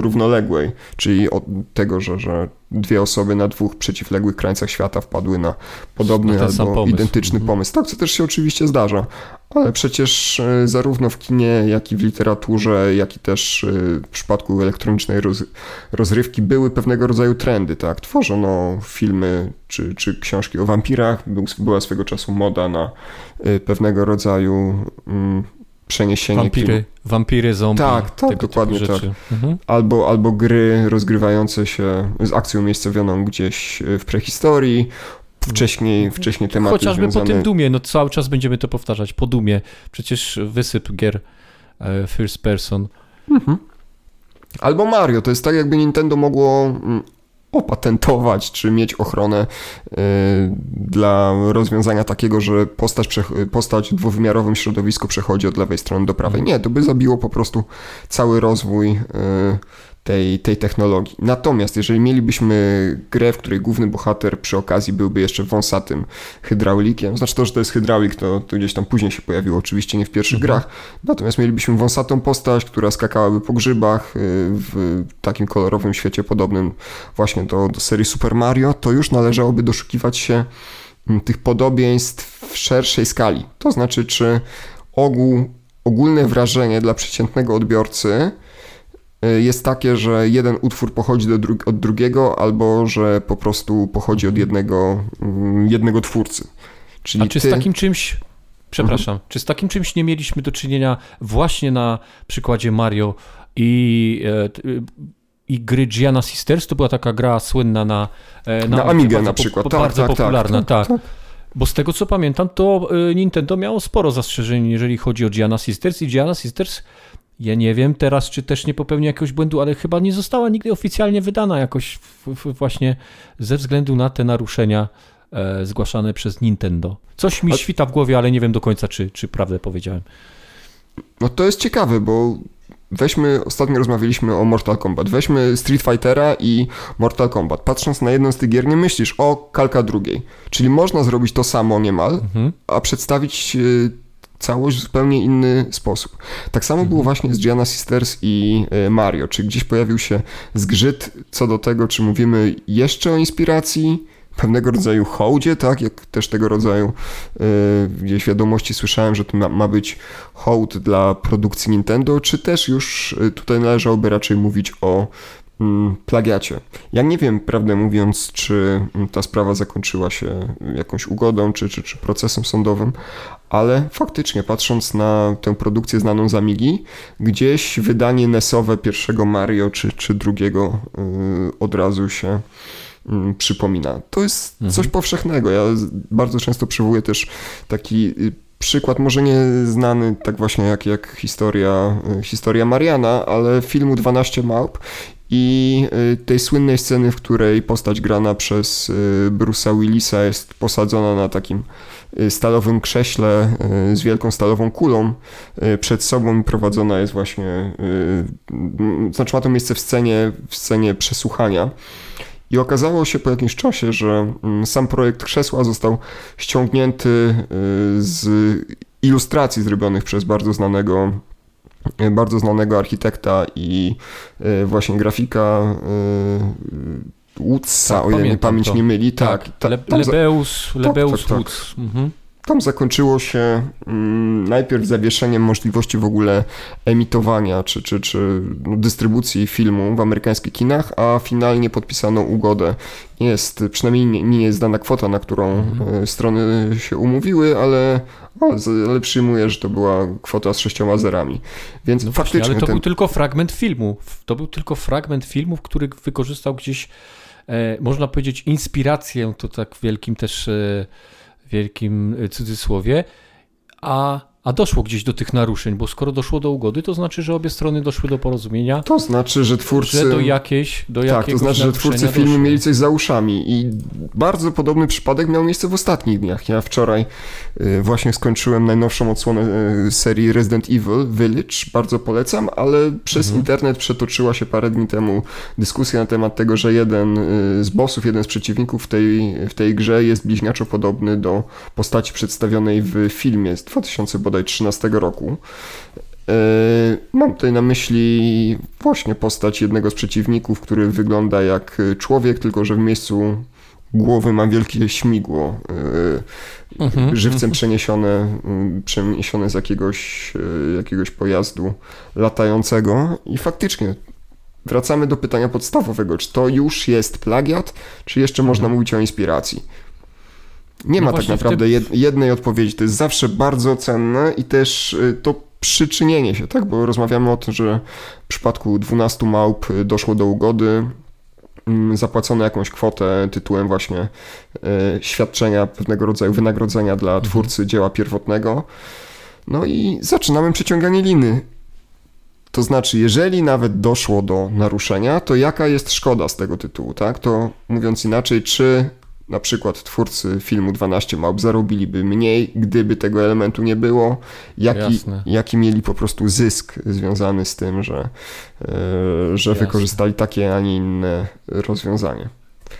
równoległej, czyli od tego, że, że dwie osoby na dwóch przeciwległych krańcach świata wpadły na podobny albo pomysł. identyczny mhm. pomysł. Tak, co też się oczywiście zdarza, Ale przecież e, zarówno w kinie, jak i w literaturze, jak i też e, w przypadku elektronicznej roz, rozrywki były pewnego rodzaju trendy, tak? Tworzono filmy czy, czy książki o wampirach, była swego czasu moda na e, pewnego rodzaju mm, przeniesienie. Wampiry, wampiry, zombie. Tak, tak, dokładnie tak. Mhm. Albo, albo gry rozgrywające się z akcją umiejscowioną gdzieś w prehistorii, wcześniej, mhm. wcześniej tematy Chociażby związane... po tym Dumie, no cały czas będziemy to powtarzać, po Dumie. Przecież wysyp gier e, first person. Mhm. Albo Mario, to jest tak jakby Nintendo mogło mm, opatentować, czy mieć ochronę y, dla rozwiązania takiego, że postać, postać w dwuwymiarowym środowisku przechodzi od lewej strony do prawej. Nie, to by zabiło po prostu cały rozwój y, tej, tej technologii. Natomiast jeżeli mielibyśmy grę, w której główny bohater przy okazji byłby jeszcze wąsatym hydraulikiem, znaczy to, że to jest hydraulik, to, to gdzieś tam później się pojawiło, oczywiście nie w pierwszych mhm. grach, natomiast mielibyśmy wąsatą postać, która skakałaby po grzybach y, w takim kolorowym świecie podobnym właśnie do, do serii Super Mario, to już należałoby doszukiwać się mm, tych podobieństw w szerszej skali. To znaczy, czy ogół, ogólne wrażenie dla przeciętnego odbiorcy jest takie, że jeden utwór pochodzi dru od drugiego, albo że po prostu pochodzi od jednego, mm, jednego twórcy. Czyli A czy ty... z takim czymś, przepraszam, mhm. czy z takim czymś nie mieliśmy do czynienia właśnie na przykładzie Mario i, e, y, i gry Gianna Sisters? To była taka gra słynna na, e, na, na Amigę na przykład. Po, tak, bardzo tak, tak, popularna, tak. tak. tak. Bo z tego co pamiętam, to y, Nintendo miało sporo zastrzeżeń, jeżeli chodzi o Gianna Sisters i Gianna Sisters ja nie wiem teraz, czy też nie popełni jakiegoś błędu, ale chyba nie została nigdy oficjalnie wydana jakoś właśnie ze względu na te naruszenia e, zgłaszane przez Nintendo. Coś mi A... świta w głowie, ale nie wiem do końca, czy, czy prawdę powiedziałem. No to jest ciekawe, bo weźmy, ostatnio rozmawialiśmy o Mortal Kombat, weźmy Street Fightera i Mortal Kombat. Patrząc na jedną z tych gier, nie myślisz o kalka drugiej. Czyli można zrobić to samo niemal, mhm. a przedstawić e, całość w zupełnie inny sposób. Tak samo było mhm. właśnie z Gianna Sisters i e, Mario. Czy gdzieś pojawił się zgrzyt co do tego, czy mówimy jeszcze o inspiracji, pewnego rodzaju hołdzie, tak, jak też tego rodzaju yy, gdzieś wiadomości słyszałem, że to ma, ma, być hołd dla produkcji Nintendo, czy też już tutaj należałoby raczej mówić o plagiacie. Ja nie wiem, prawdę mówiąc, czy mm, ta sprawa zakończyła się jakąś ugodą, czy, czy, czy procesem sądowym, ale faktycznie, patrząc na tę produkcję znaną z Amigi, gdzieś wydanie NESowe pierwszego Mario, czy, czy drugiego yy, od razu się yy, przypomina. To jest mhm. coś powszechnego. Ja bardzo często przywołuję też taki y, przykład, może nie znany tak właśnie jak, jak historia, y, historia Mariana, ale filmu 12 małp i y, tej słynnej sceny, w której postać grana przez y, Bruce'a Willisa jest posadzona na takim y, stalowym krześle z wielką stalową kulą przed sobą prowadzona jest właśnie, znaczy ma to miejsce w scenie, w scenie przesłuchania. I okazało się po jakimś czasie, że mm, sam projekt krzesła został ściągnięty z ilustracji zrobionych przez bardzo znanego bardzo znanego architekta i e, właśnie grafika Woodsa, tak, o ile mnie pamięć to. nie myli. Tak, tak, tak Le, Lebeus, Lebeus tak, tak, tak. Mhm. Tam zakończyło się mm, najpierw zawieszeniem możliwości w ogóle emitowania czy, czy, czy no, dystrybucji filmu w amerykańskich kinach, a finalnie podpisano ugodę. Jest, przynajmniej nie, nie jest dana kwota, na którą mhm. E, strony się umówiły, ale, ale przyjmuję, że to była kwota z sześcioma zerami. Więc no faktycznie. Właśnie, ale to ten... był tylko fragment filmu. To był tylko fragment filmu, który wykorzystał gdzieś, e, można powiedzieć, inspirację, to tak wielkim też. E, wielkim y, cudzysłowie, a a doszło gdzieś do tych naruszeń, bo skoro doszło do ugody, to znaczy, że obie strony doszły do porozumienia. To znaczy, że twórcy. Że do jakiejś. Do tak, to znaczy, że twórcy filmu doszło. mieli coś za uszami. I bardzo podobny przypadek miał miejsce w ostatnich dniach. Ja wczoraj y, właśnie skończyłem najnowszą odsłonę y, serii Resident Evil Village. Bardzo polecam, ale przez mhm. internet przetoczyła się parę dni temu dyskusja na temat tego, że jeden y, z bossów, jeden z przeciwników w tej, w tej grze jest bliźniaczo podobny do postaci przedstawionej w filmie z 2000 bodaj 2013 roku. E, mam tutaj na myśli właśnie postać jednego z przeciwników, który wygląda jak człowiek, tylko że w miejscu głowy mam wielkie śmigło, yy, Mhm, żywcem przeniesione, przeniesione z jakiegoś, jakiegoś pojazdu latającego i faktycznie wracamy do pytania podstawowego, czy to już jest plagiat, czy jeszcze można mówić o inspiracji? Nie No ma tak naprawdę tym- jed- jednej odpowiedzi, to jest zawsze bardzo cenne i też y, to przyczynienie się, tak, bo rozmawiamy o tym, że w przypadku 12 małp y, doszło do ugody, mm, zapłacono jakąś kwotę tytułem właśnie y, świadczenia pewnego rodzaju wynagrodzenia dla twórcy dzieła pierwotnego. No i zaczynamy przeciąganie liny. To znaczy, jeżeli nawet doszło do naruszenia, to jaka jest szkoda z tego tytułu, tak? To mówiąc inaczej, czy na przykład twórcy filmu 12 małp zarobiliby mniej, gdyby tego elementu nie było, jaki, Jasne. jaki mieli po prostu zysk związany z tym, że, e, że Jasne. wykorzystali takie, a nie inne rozwiązanie.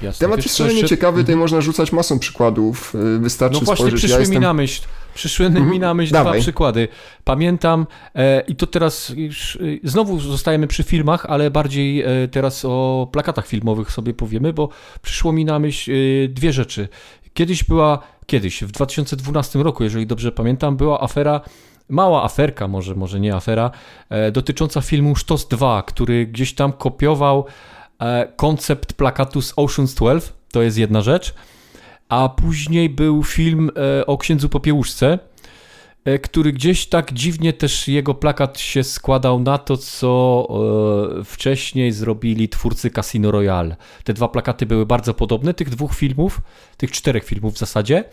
Jasne. Temat jest jeszcze- ciekawy, tutaj można rzucać masą przykładów, e, wystarczy No właśnie spojrzeć, przyszły ja mi jestem... na myśl, przyszły mi Mhm. na myśl dwa Dawaj. przykłady. Pamiętam e, i to teraz już, e, znowu zostajemy przy filmach, ale bardziej e, teraz o plakatach filmowych sobie powiemy, bo przyszło mi na myśl e, dwie rzeczy. Kiedyś była, kiedyś, w 2012 roku, jeżeli dobrze pamiętam, była afera mała aferka, może, może nie afera, e, dotycząca filmu Sztos 2, który gdzieś tam kopiował koncept plakatu z Ocean's 12, to jest jedna rzecz, a później był film e, o księdzu Popiełuszce, e, który gdzieś tak dziwnie też jego plakat się składał na to, co e, wcześniej zrobili twórcy Casino Royale. Te dwa plakaty były bardzo podobne, tych dwóch filmów, tych czterech filmów w zasadzie.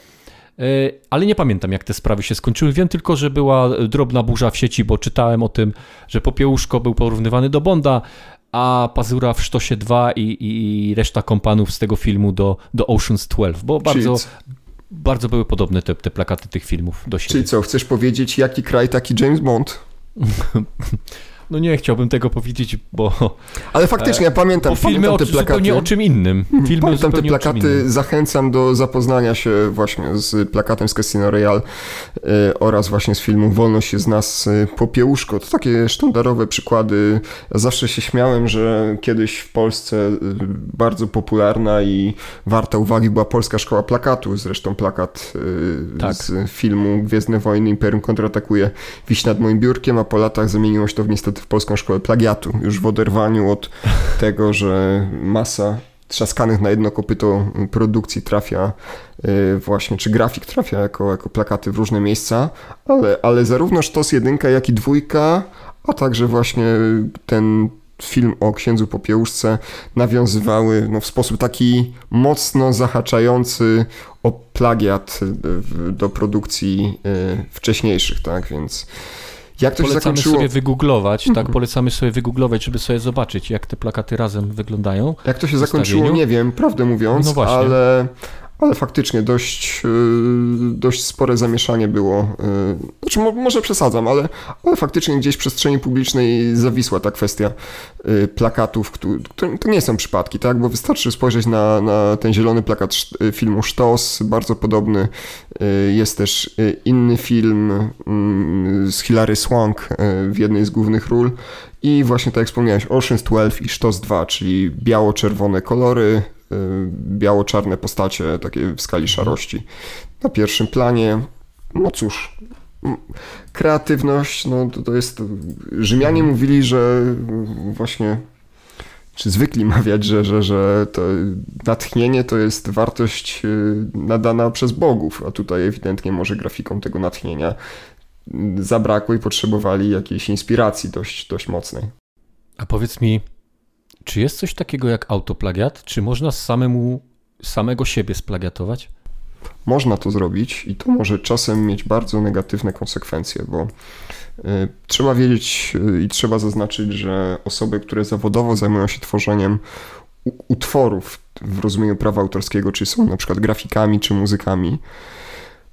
E, Ale nie pamiętam, jak te sprawy się skończyły. Wiem tylko, że była drobna burza w sieci, bo czytałem o tym, że Popiełuszko był porównywany do Bonda, a Pazura w Sztosie 2 i, i reszta kompanów z tego filmu do, do Ocean's 12, bo bardzo, bardzo były podobne te, te plakaty tych filmów do siebie. czyli co, chcesz powiedzieć, jaki kraj, taki James Bond? No nie chciałbym tego powiedzieć, bo, Ale faktycznie, ja pamiętam, bo filmy pamiętam o, plakaty. Mhm, zupełnie o czym innym. Filmy Pamiętam te plakaty, zachęcam do zapoznania się właśnie z plakatem z Casino Royale y, oraz właśnie z filmu Wolność jest z nas y, Popiełuszko. To takie sztandarowe przykłady. Zawsze się śmiałem, że kiedyś w Polsce y, bardzo popularna i warta uwagi była Polska Szkoła Plakatu. Zresztą plakat Tak. z filmu Gwiezdne Wojny Imperium kontratakuje wisi nad moim biurkiem, a po latach zamieniło się to w, niestety w Polską Szkołę Plagiatu. Już w oderwaniu od tego, że masa trzaskanych na jedno kopyto produkcji trafia y, właśnie, czy grafik trafia jako, jako plakaty w różne miejsca, ale, ale zarówno Sztos 1, jak i dwójka, a także właśnie ten film o księdzu Popiełuszce nawiązywały no, w sposób taki mocno zahaczający o plagiat do produkcji y, wcześniejszych, tak, więc jak to polecamy zakończyło... sobie wygooglować, tak, mhm. polecamy sobie wygooglować, żeby sobie zobaczyć, jak te plakaty razem wyglądają. Jak to się zakończyło, nie wiem, prawdę mówiąc, no ale ale faktycznie dość, yy, dość spore zamieszanie było. yy, Znaczy, mo- może przesadzam, ale, ale faktycznie gdzieś w przestrzeni publicznej zawisła ta kwestia yy, plakatów, któ- które to nie są przypadki, tak? Bo wystarczy spojrzeć na, na ten zielony plakat filmu Sztos, bardzo podobny. Jest też inny film yy, z Hilary Swank w jednej z głównych ról. I właśnie tak jak wspomniałeś, Ocean's 12 i Sztos 2, czyli biało-czerwone kolory, biało-czarne postacie, takie w skali szarości. Na pierwszym planie, no cóż, kreatywność, no to, to jest... Rzymianie mówili, że właśnie, czy zwykli mawiać, że, że, że to natchnienie to jest wartość y, nadana przez bogów, a tutaj ewidentnie może grafikom tego natchnienia zabrakło i potrzebowali jakiejś inspiracji dość, dość mocnej. A powiedz mi, czy jest coś takiego jak autoplagiat? Czy można samemu, samego siebie splagiatować? Można to zrobić i to może czasem mieć bardzo negatywne konsekwencje, bo y, trzeba wiedzieć y, i trzeba zaznaczyć, że osoby, które zawodowo zajmują się tworzeniem utworów w rozumieniu prawa autorskiego, czyli są na przykład grafikami czy muzykami,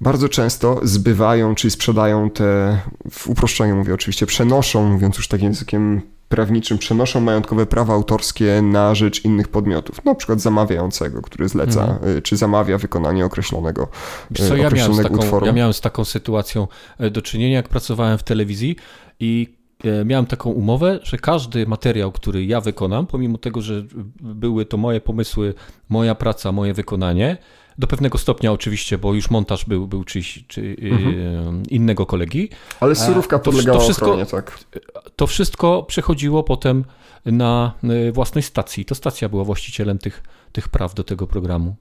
bardzo często zbywają, czyli sprzedają te, w uproszczeniu mówię oczywiście, przenoszą, mówiąc już takim językiem prawniczym, przenoszą majątkowe prawa autorskie na rzecz innych podmiotów, na przykład zamawiającego, który zleca, y, czy zamawia wykonanie określonego, Wiesz co, y, ja określonego taką, utworu. ja miałem z taką sytuacją e, do czynienia, jak pracowałem w telewizji i e, miałem taką umowę, że każdy materiał, który ja wykonam, pomimo tego, że były to moje pomysły, moja praca, moje wykonanie, do pewnego stopnia oczywiście, bo już montaż był, był czyjś, czy mhm. innego kolegi. Ale surówka podlegała to, to wszystko, ochronie, tak. To wszystko przechodziło potem na własnej stacji. To stacja była właścicielem tych, tych praw do tego programu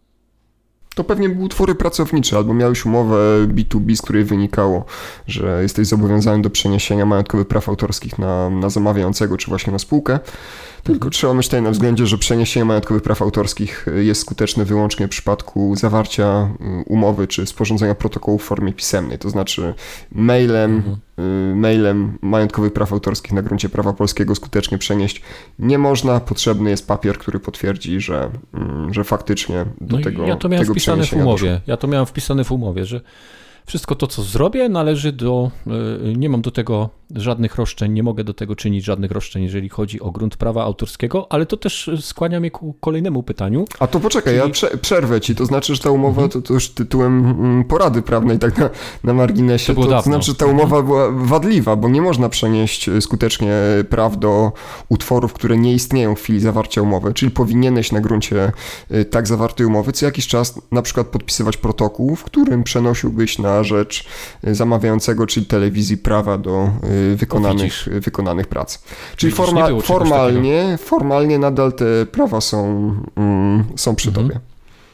to pewnie były utwory pracownicze, albo miałeś umowę B2B, z której wynikało, że jesteś zobowiązany do przeniesienia majątkowych praw autorskich na, na zamawiającego, czy właśnie na spółkę. Tylko mhm. trzeba myśleć na względzie, że przeniesienie majątkowych praw autorskich jest skuteczne wyłącznie w przypadku zawarcia y, umowy czy sporządzenia protokołu w formie pisemnej, to znaczy mailem, mhm. Y, mailem majątkowych praw autorskich na gruncie prawa polskiego skutecznie przenieść nie można. Potrzebny jest papier, który potwierdzi, że, mm, że faktycznie do no tego Ja to miałem wpisane w umowie. Doszło. Ja to miałem wpisane w umowie, że wszystko to, co zrobię, należy do. Y, nie mam do tego żadnych roszczeń, nie mogę do tego czynić żadnych roszczeń, jeżeli chodzi o grunt prawa autorskiego, ale to też skłania mnie ku kolejnemu pytaniu. A to poczekaj, czyli... ja prze, przerwę ci, to znaczy, że ta umowa mhm. to, to, już tytułem mm, porady prawnej, tak na, na marginesie, to, to znaczy, że ta umowa była wadliwa, bo nie można przenieść skutecznie praw do utworów, które nie istnieją w chwili zawarcia umowy, czyli powinieneś na gruncie y, tak zawartej umowy co jakiś czas na przykład podpisywać protokół, w którym przenosiłbyś na rzecz y, zamawiającego, czyli telewizji prawa do wykonanych, wykonanych prac. Czyli forma, formalnie, formalnie nadal te prawa są, mm, są przy mhm. tobie.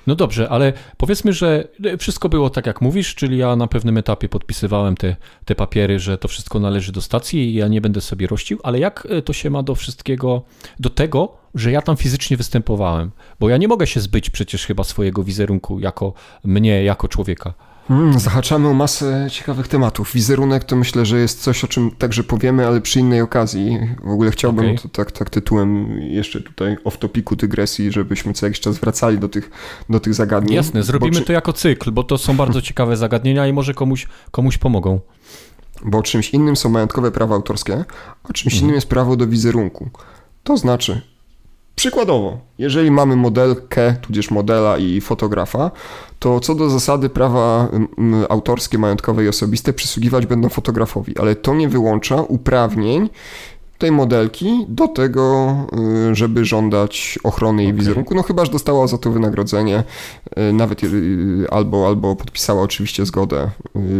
No dobrze, ale powiedzmy, że wszystko było tak, jak mówisz, czyli ja na pewnym etapie podpisywałem te, te papiery, że to wszystko należy do stacji i ja nie będę sobie rościł, ale jak to się ma do wszystkiego, do tego, że ja tam fizycznie występowałem? Bo ja nie mogę się zbyć przecież chyba swojego wizerunku jako mnie, jako człowieka. Hmm, zahaczamy o masę ciekawych tematów. Wizerunek to myślę, że jest coś, o czym także powiemy, ale przy innej okazji. W ogóle chciałbym okay. to, tak, tak tytułem jeszcze tutaj off-topiku dygresji, żebyśmy co jakiś czas wracali do tych, do tych zagadnień. Jasne, zrobimy czy... to jako cykl, bo to są bardzo ciekawe zagadnienia i może komuś, komuś pomogą. Bo czymś innym są majątkowe prawa autorskie, a czymś mhm. innym jest prawo do wizerunku. To znaczy, Przykładowo, jeżeli mamy modelkę, tudzież modela i fotografa, to co do zasady prawa autorskie, majątkowe i osobiste przysługiwać będą fotografowi, ale to nie wyłącza uprawnień tej modelki do tego, y, żeby żądać ochrony jej okay. wizerunku, no chyba, że dostała za to wynagrodzenie, y, nawet y, albo, albo podpisała oczywiście zgodę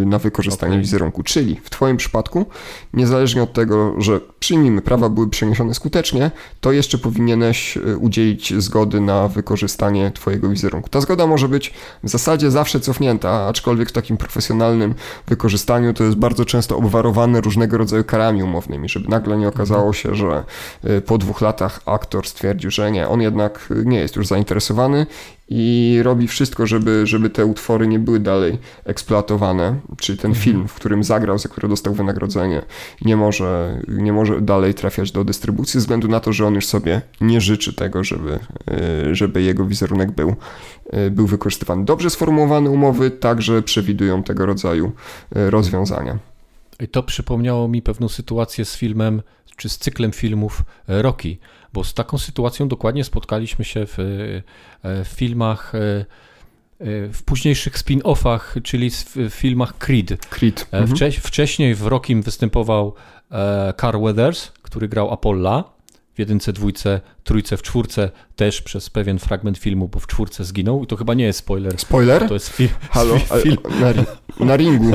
na wykorzystanie okay. wizerunku. Czyli w Twoim przypadku, niezależnie od tego, że przyjmijmy, prawa były przeniesione skutecznie, to jeszcze powinieneś udzielić zgody na wykorzystanie Twojego wizerunku. Ta zgoda może być w zasadzie zawsze cofnięta, aczkolwiek w takim profesjonalnym wykorzystaniu to jest bardzo często obwarowane różnego rodzaju karami umownymi, żeby nagle nie okazało okazało się, że y, po dwóch latach aktor stwierdził, że nie, on jednak nie jest już zainteresowany i robi wszystko, żeby, żeby te utwory nie były dalej eksploatowane, czyli ten mhm. film, w którym zagrał, za który dostał wynagrodzenie, nie może, nie może dalej trafiać do dystrybucji, ze względu na to, że on już sobie nie życzy tego, żeby, y, żeby jego wizerunek był, y, był wykorzystywany. Dobrze sformułowane umowy także przewidują tego rodzaju rozwiązania. I to przypomniało mi pewną sytuację z filmem czy z cyklem filmów e, Rocky, bo z taką sytuacją dokładnie spotkaliśmy się w, e, w filmach e, w późniejszych spin-offach, czyli w filmach Creed. Creed. Wcze mhm. Wcześniej w Rockim występował Carl Weathers, który grał Apolla w jedynce, dwójce, trójce, w czwórce też przez pewien fragment filmu, bo w czwórce zginął i to chyba nie jest spoiler. Spoiler? To jest fi Halo? film. Na, na ringu.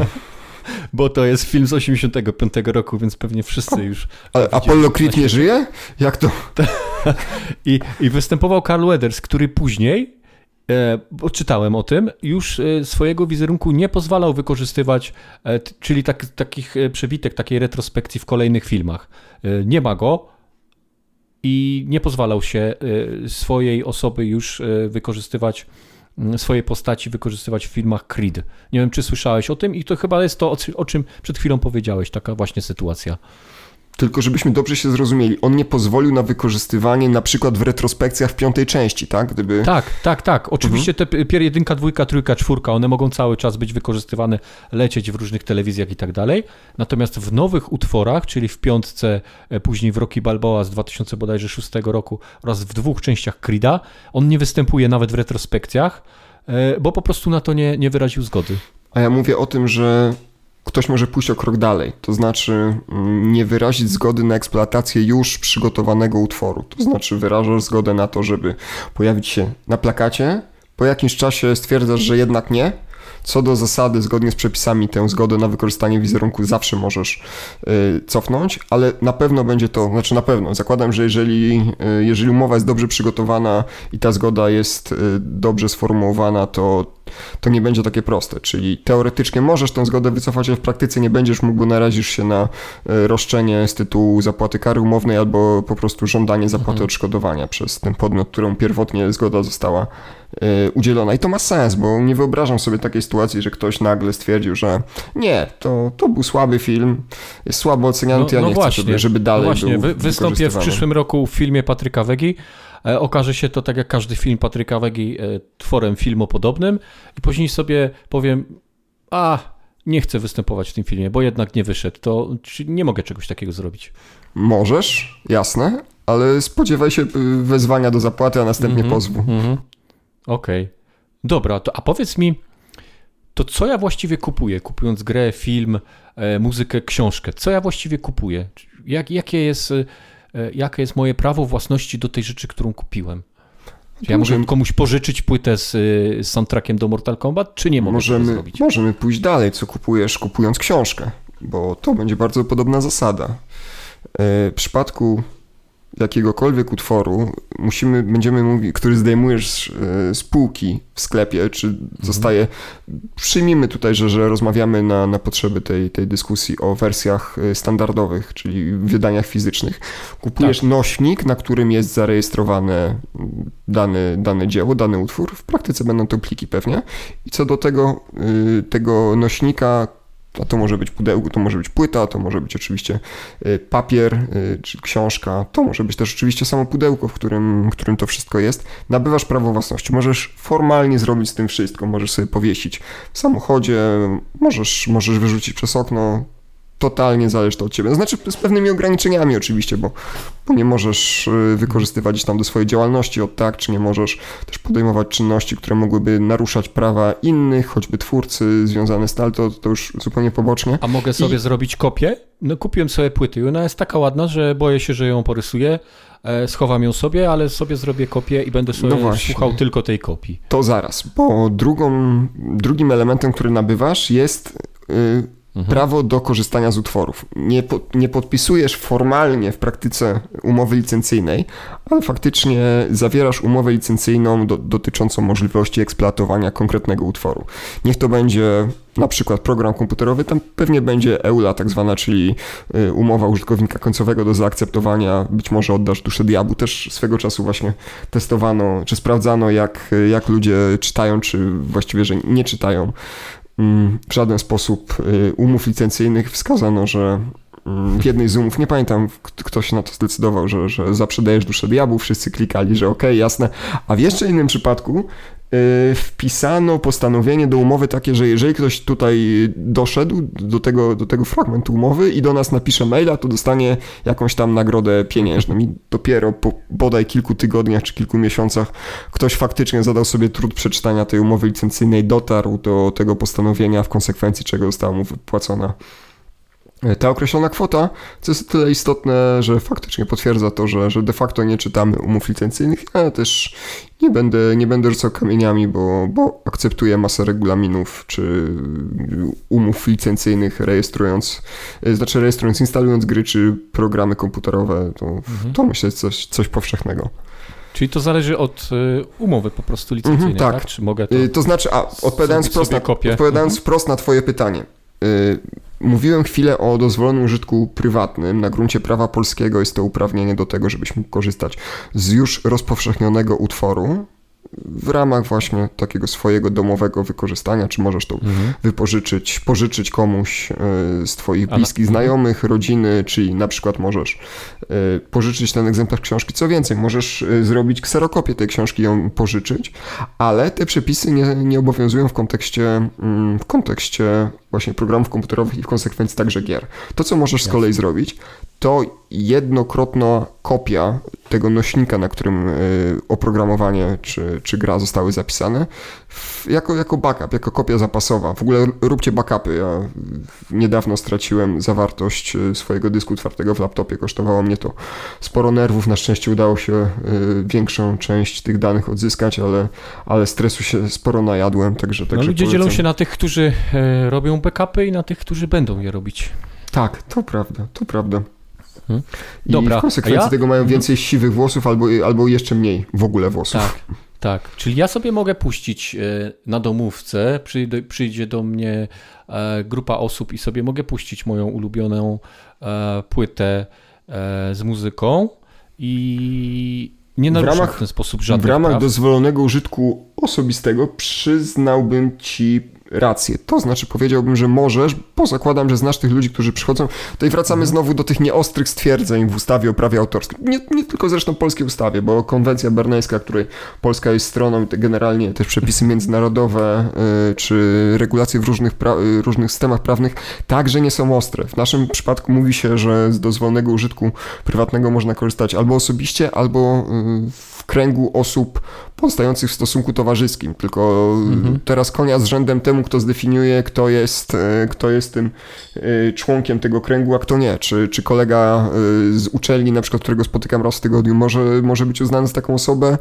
Bo to jest film z 85 roku, więc pewnie wszyscy już... Ale Apollo Creed nie żyje? Jak to? I, I występował Carl Weathers, który później e, bo czytałem o tym, już e, swojego wizerunku nie pozwalał wykorzystywać, e, czyli tak, takich przewitek, takiej retrospekcji w kolejnych filmach. Nie ma go i nie pozwalał się swojej osoby już wykorzystywać swoje postaci wykorzystywać w filmach Creed. Nie wiem, czy słyszałeś o tym i to chyba jest to, o czym przed chwilą powiedziałeś, taka właśnie sytuacja. Tylko żebyśmy dobrze się zrozumieli, on nie pozwolił na wykorzystywanie na przykład w retrospekcjach w piątej części, tak? Gdyby... Tak, tak, tak. Oczywiście mhm. te pier jedynka, dwójka, trójka, czwórka, one mogą cały czas być wykorzystywane, lecieć w różnych telewizjach i tak dalej. Natomiast w nowych utworach, czyli w piątce, e, później w Rocky Balboa z 2006 roku oraz w dwóch częściach Creed'a, on nie występuje nawet w retrospekcjach, e, bo po prostu na to nie, nie wyraził zgody. A ja mówię o tym, że ktoś może pójść o krok dalej, to znaczy mm, nie wyrazić zgody na eksploatację już przygotowanego utworu. To znaczy wyrażasz zgodę na to, żeby pojawić się na plakacie, po jakimś czasie stwierdzasz, że jednak nie, co do zasady, zgodnie z przepisami, tę zgodę na wykorzystanie wizerunku zawsze możesz y, cofnąć, ale na pewno będzie to, znaczy na pewno, zakładam, że jeżeli, y, jeżeli umowa jest dobrze przygotowana i ta zgoda jest y, dobrze sformułowana, to, to nie będzie takie proste. Czyli teoretycznie możesz tę zgodę wycofać, ale w praktyce nie będziesz mógł, bo narazisz się na roszczenie z tytułu zapłaty kary umownej albo po prostu żądanie zapłaty mhm. odszkodowania przez ten podmiot, którą pierwotnie zgoda została udzielona. I to ma sens, bo nie wyobrażam sobie takiej sytuacji, że ktoś nagle stwierdził, że nie, to, to był słaby film, jest słabo oceniany, to ja no nie właśnie, chcę, żeby dalej no właśnie, był wystąpię w przyszłym roku w filmie Patryka Wegi. E, okaże się to tak jak każdy film Patryka Wegi e, tworem filmopodobnym i później sobie powiem, a nie chcę występować w tym filmie, bo jednak nie wyszedł, to nie mogę czegoś takiego zrobić. Możesz, jasne, ale spodziewaj się y, wezwania do zapłaty, a następnie mm -hmm, pozwu. Mm -hmm. Okej. Okay. Dobra, to a powiedz mi, to co ja właściwie kupuję, kupując grę, film, e, muzykę, książkę? Co ja właściwie kupuję? Jak, jakie, jest, e, jakie jest moje prawo własności do tej rzeczy, którą kupiłem? Czy ja możemy komuś pożyczyć płytę z, z soundtrackiem do Mortal Kombat, czy nie mogę możemy, tego zrobić? Możemy pójść dalej, co kupujesz kupując książkę, bo to będzie bardzo podobna zasada. E, w przypadku jakiegokolwiek utworu musimy, będziemy mówić, który zdejmujesz e, z półki w sklepie, czy zostaje, przyjmijmy tutaj, że, że rozmawiamy na, na potrzeby tej, tej dyskusji o wersjach e, standardowych, czyli wydaniach fizycznych. Kupujesz tak. nośnik, na którym jest zarejestrowane dane, dane dzieło, dany utwór. W praktyce będą to pliki pewnie. I co do tego, e, tego nośnika a to może być pudełko, to może być płyta, to może być oczywiście y, papier y, czy książka, to może być też oczywiście samo pudełko, w którym, w którym to wszystko jest. Nabywasz prawo własności. Możesz formalnie zrobić z tym wszystko. Możesz sobie powiesić w samochodzie, możesz, możesz wyrzucić przez okno, totalnie zależy to od ciebie. Znaczy z pewnymi ograniczeniami oczywiście, bo, bo nie możesz y, wykorzystywać tam do swojej działalności od tak, czy nie możesz też podejmować czynności, które mogłyby naruszać prawa innych, choćby twórcy związane z tal, to, to już zupełnie pobocznie. A mogę sobie I... zrobić kopię? No kupiłem sobie płyty i ona jest taka ładna, że boję się, że ją porysuję, e, schowam ją sobie, ale sobie zrobię kopię i będę sobie no słuchał tylko tej kopii. To zaraz, bo drugą, drugim elementem, który nabywasz jest... Mhm. prawo do korzystania z utworów. Nie, po, nie podpisujesz formalnie w praktyce umowy licencyjnej, ale faktycznie zawierasz umowę licencyjną do, dotyczącą możliwości eksploatowania konkretnego utworu. Niech to będzie na przykład program komputerowy, tam pewnie będzie EULA tak zwana, czyli y, umowa użytkownika końcowego do zaakceptowania, być może oddasz duszę diabłu, też swego czasu właśnie testowano, czy sprawdzano jak, jak ludzie czytają, czy właściwie, że nie czytają w żaden sposób y, umów licencyjnych wskazano, że mm, w jednej z umów, nie pamiętam kto się na to zdecydował, że, że zaprzedajesz duszę diabłu, wszyscy klikali, że okej, okay, jasne, a w jeszcze innym przypadku wpisano postanowienie do umowy takie, że jeżeli ktoś tutaj doszedł do tego, do tego fragmentu umowy i do nas napisze maila, to dostanie jakąś tam nagrodę pieniężną. I dopiero po bodaj kilku tygodniach czy kilku miesiącach ktoś faktycznie zadał sobie trud przeczytania tej umowy licencyjnej, dotarł do tego postanowienia, w konsekwencji czego została mu wypłacona ta określona kwota, co jest tyle istotne, że faktycznie potwierdza to, że, że de facto nie czytamy umów licencyjnych, ale też nie będę, nie będę rzucał kamieniami, bo, bo akceptuję masę regulaminów czy umów licencyjnych rejestrując, znaczy rejestrując, instalując gry czy programy komputerowe, to, mhm. to myślę coś, coś powszechnego. Czyli to zależy od y, umowy po prostu licencyjnej, mhm, tak. tak. Czy mogę to... To znaczy, a odpowiadając, wprost na, odpowiadając mhm. wprost na twoje pytanie, Mówiłem chwilę o dozwolonym użytku prywatnym. Na gruncie prawa polskiego jest to uprawnienie do tego, żebyś mógł korzystać z już rozpowszechnionego utworu, w ramach właśnie takiego swojego domowego wykorzystania, czy możesz to mhm. wypożyczyć, pożyczyć komuś e, z twoich bliskich znajomych, rodziny, czyli na przykład możesz e, pożyczyć ten egzemplarz książki. Co więcej, możesz e, zrobić kserokopię tej książki, ją pożyczyć, ale te przepisy nie, nie obowiązują w kontekście, mm, w kontekście właśnie programów komputerowych i w konsekwencji także gier. To, co możesz z kolei zrobić, to jednokrotna kopia tego nośnika, na którym y, oprogramowanie czy, czy gra zostały zapisane, jako, jako backup, jako kopia zapasowa. W ogóle róbcie backupy. Ja niedawno straciłem zawartość y, swojego dysku twardego w laptopie. Kosztowało mnie to sporo nerwów. Na szczęście udało się y, większą część tych danych odzyskać, ale, ale stresu się sporo najadłem. Także, no, także ludzie polecam. dzielą się na tych, którzy e, robią backupy i na tych, którzy będą je robić. Tak, to prawda, to prawda. Hmm. I Dobra, w konsekwencji ja- tego mają więcej siwych włosów albo, albo jeszcze mniej w ogóle włosów. Tak, tak. Czyli ja sobie mogę puścić e, na domówce, przyjdzie, przyjdzie do mnie e, grupa osób i sobie mogę puścić moją ulubioną e, płytę z muzyką i nie W naruszę w, ramach- ten sposób w żadnych ramach praw. dozwolonego użytku osobistego przyznałbym ci rację. To znaczy powiedziałbym, że możesz, bo zakładam, że znasz tych ludzi, którzy przychodzą. Tutaj wracamy znowu do tych nieostrych stwierdzeń w ustawie o prawie autorskim. Nie, nie tylko zresztą polskiej ustawie, bo konwencja berneńska, której Polska jest stroną, i generalnie też przepisy międzynarodowe y, czy regulacje w różnych, pra- y, różnych systemach prawnych także nie są ostre. W naszym przypadku mówi się, że z dozwolonego użytku prywatnego można korzystać albo osobiście, albo y, w kręgu osób pozostających w stosunku towarzyskim. Tylko Mhm. teraz konia z rzędem temu, kto zdefiniuje, kto jest, e, kto jest tym e, członkiem tego kręgu, a kto nie. Czy, czy kolega e, z uczelni, na przykład, którego spotykam raz w tygodniu, może, może być uznany za taką osobę,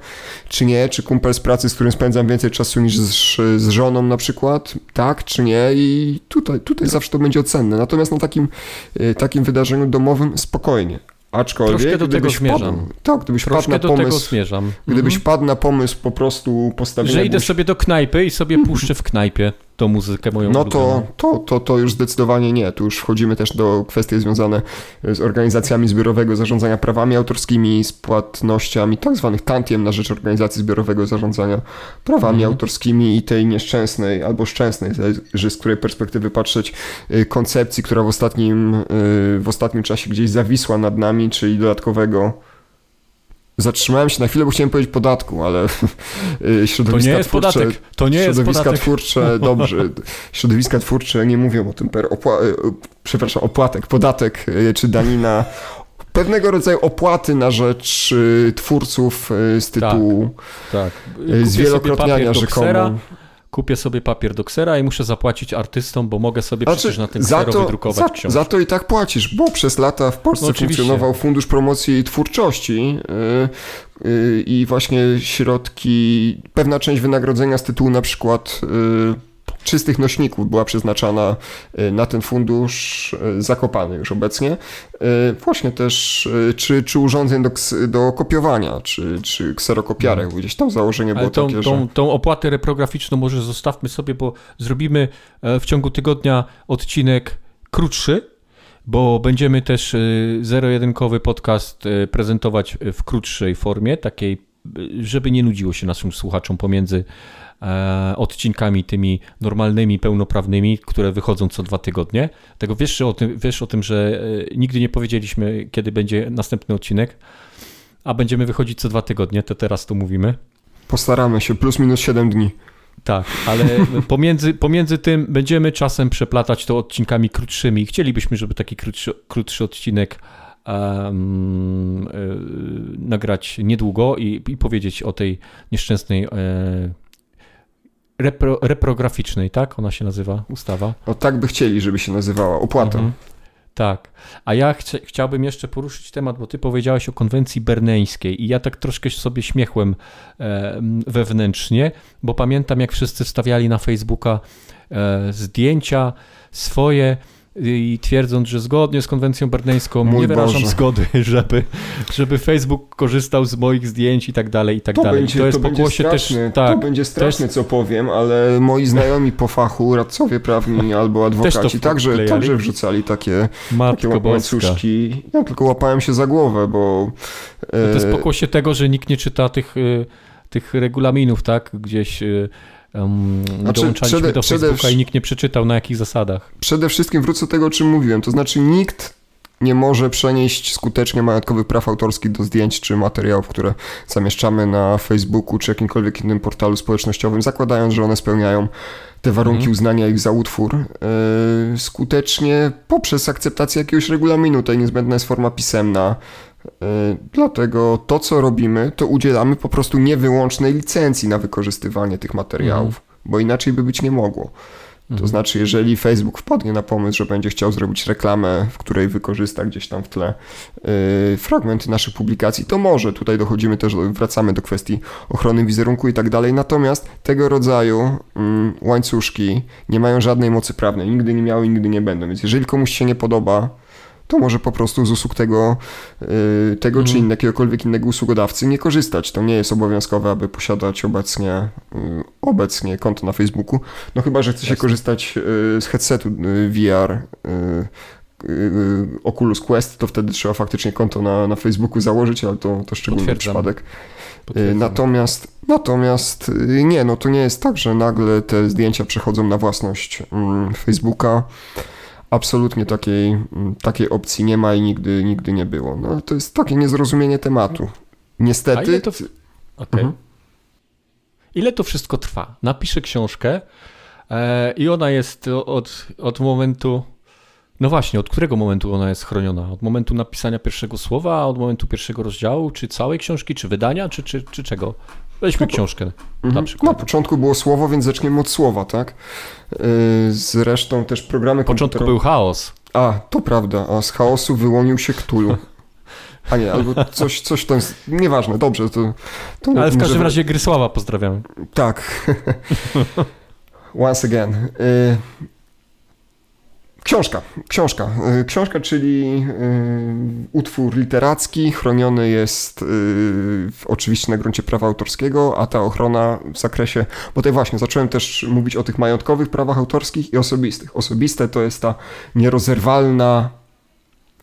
czy nie? Czy kumpel z pracy, z którym spędzam więcej czasu niż z, z żoną na przykład, tak czy nie? I tutaj, tutaj zawsze to będzie ocenne. Natomiast na takim, takim wydarzeniu domowym spokojnie. Aczkolwiek, Troszkę do tego gdybyś zmierzam. tak, gdybyś Troszkę na do tego pomysł, zmierzam. gdybyś Mhm. wpadł na pomysł po prostu postawienia Że idę głoś- sobie do knajpy i sobie puszczę w knajpie tą muzykę moją No ulubioną. to, to, to, to już zdecydowanie nie. Tu już wchodzimy też do kwestii związane z organizacjami zbiorowego zarządzania prawami autorskimi, z płatnościami tak zwanych tantiem na rzecz organizacji zbiorowego zarządzania prawami Mhm. autorskimi i tej nieszczęsnej albo szczęsnej, zależy z której perspektywy patrzeć, y, koncepcji, która w ostatnim, y, w ostatnim czasie gdzieś zawisła nad nami, czyli dodatkowego Zatrzymałem się na chwilę, bo chciałem powiedzieć podatku, ale y, To środowiska nie jest twórcze, podatek. To nie jest środowiska podatek. twórcze, dobrze, środowiska twórcze nie mówią o tym per opła- y, przepraszam, opłatek, podatek y, czy danina, pewnego rodzaju opłaty na rzecz twórców z tytułu Tak. sobie zwielokrotniania rzekomo. Kupię sobie papier do ksera i muszę zapłacić artystom, bo mogę sobie przecież na tym Znaczy, za ksero to, wydrukować za, książkę. za to i tak płacisz, bo przez lata w Polsce No funkcjonował Fundusz Promocji Twórczości y, y, i właśnie środki, pewna część wynagrodzenia z tytułu na przykład y, czystych nośników była przeznaczana y, na ten fundusz y, zakopany już obecnie. Y, Właśnie też, czy, czy urządzeń do, do kopiowania, czy, czy kserokopiarek, gdzieś tam założenie było tą, takie, tą, że... tą opłatę reprograficzną może zostawmy sobie, bo zrobimy e, w ciągu tygodnia odcinek krótszy, bo będziemy też e, zero-jedynkowy podcast e, prezentować w krótszej formie, takiej, żeby nie nudziło się naszym słuchaczom pomiędzy odcinkami tymi normalnymi, pełnoprawnymi, które wychodzą co dwa tygodnie. Tego wiesz o tym, wiesz o tym że e, nigdy nie powiedzieliśmy, kiedy będzie następny odcinek, a będziemy wychodzić co dwa tygodnie, to teraz to mówimy. Postaramy się, plus minus 7 dni. Tak, ale pomiędzy, pomiędzy tym będziemy czasem przeplatać to odcinkami krótszymi. Chcielibyśmy, żeby taki krótszy, krótszy odcinek um, nagrać niedługo i, i powiedzieć o tej nieszczęsnej e, repro, reprograficznej, tak? Ona się nazywa, ustawa. No tak by chcieli, żeby się nazywała, opłata. Mhm. Tak. A ja chcia, chciałbym jeszcze poruszyć temat, bo ty powiedziałeś o konwencji berneńskiej i ja tak troszkę sobie śmiechłem e, wewnętrznie, bo pamiętam jak wszyscy wstawiali na Facebooka e, zdjęcia swoje i twierdząc, że zgodnie z konwencją berneńską Mój nie wyrażam Boże. zgody, żeby, żeby Facebook korzystał z moich zdjęć i tak dalej, i tak To dalej. będzie, to jest to będzie pokłosie straszne, też, tak, to będzie straszne, co powiem, ale moi znajomi po fachu, radcowie prawni albo adwokaci, także, wklejali? także wrzucali takie, takie Matko łańcuszki. Ja tylko łapałem się za głowę, bo... No to jest e, pokłosie tego, że nikt nie czyta tych, y, tych regulaminów, tak? Gdzieś y, um, Znaczy, dołączaliśmy przede- do przede Facebooka wsz- i nikt nie przeczytał na jakich zasadach. Przede wszystkim wrócę do tego, o czym mówiłem, to znaczy nikt nie może przenieść skutecznie majątkowych praw autorskich do zdjęć czy materiałów, które zamieszczamy na Facebooku czy jakimkolwiek innym portalu społecznościowym, zakładając, że one spełniają te warunki Mhm. uznania ich za utwór, yy, skutecznie poprzez akceptację jakiegoś regulaminu. Tutaj niezbędna jest forma pisemna, Dlatego to, co robimy, to udzielamy po prostu niewyłącznej licencji na wykorzystywanie tych materiałów, mhm. bo inaczej by być nie mogło. To mhm. znaczy, jeżeli Facebook wpadnie na pomysł, że będzie chciał zrobić reklamę, w której wykorzysta gdzieś tam w tle yy, fragmenty naszych publikacji, to może. Tutaj dochodzimy też, wracamy do kwestii ochrony wizerunku i tak dalej. Natomiast tego rodzaju yy, łańcuszki nie mają żadnej mocy prawnej. Nigdy nie miały, nigdy nie będą. Więc jeżeli komuś się nie podoba, to może po prostu z usług tego, y, tego czy mhm. jakiegokolwiek innego usługodawcy nie korzystać. To nie jest obowiązkowe, aby posiadać obecnie, y, obecnie konto na Facebooku. No chyba, że chce się korzystać y, z headsetu VR Oculus Quest, to wtedy trzeba faktycznie konto na, na Facebooku założyć, ale to, to szczególny przypadek. Natomiast, natomiast nie, no to nie jest tak, że nagle te zdjęcia przechodzą na własność mm, Facebooka absolutnie takiej, mm, takiej opcji nie ma i nigdy, nigdy nie było. No, to jest takie niezrozumienie tematu. Niestety. A ile to... Okay. Mhm. Ile to wszystko trwa? Napiszę książkę e, i ona jest od, od momentu. No właśnie, od którego momentu ona jest chroniona? Od momentu napisania pierwszego słowa, od momentu pierwszego rozdziału, czy całej książki, czy wydania, czy, czy, czy czego? Weźmy no, książkę. Mhm. Na, przykład. na początku było słowo, więc zaczniemy od słowa, tak? Yy, zresztą też programy komputerowe... początku był chaos. A, to prawda, a z chaosu wyłonił się Cthulhu. A nie, albo coś, coś jest... Nieważne, dobrze, to... to Ale w każdym razie Grysława pozdrawiamy. Tak. Once again. Yy, Książka, książka. Y, książka, czyli y, utwór literacki, chroniony jest y, oczywiście na gruncie prawa autorskiego, a ta ochrona w zakresie, bo tutaj właśnie zacząłem też mówić o tych majątkowych prawach autorskich i osobistych. Osobiste to jest ta nierozerwalna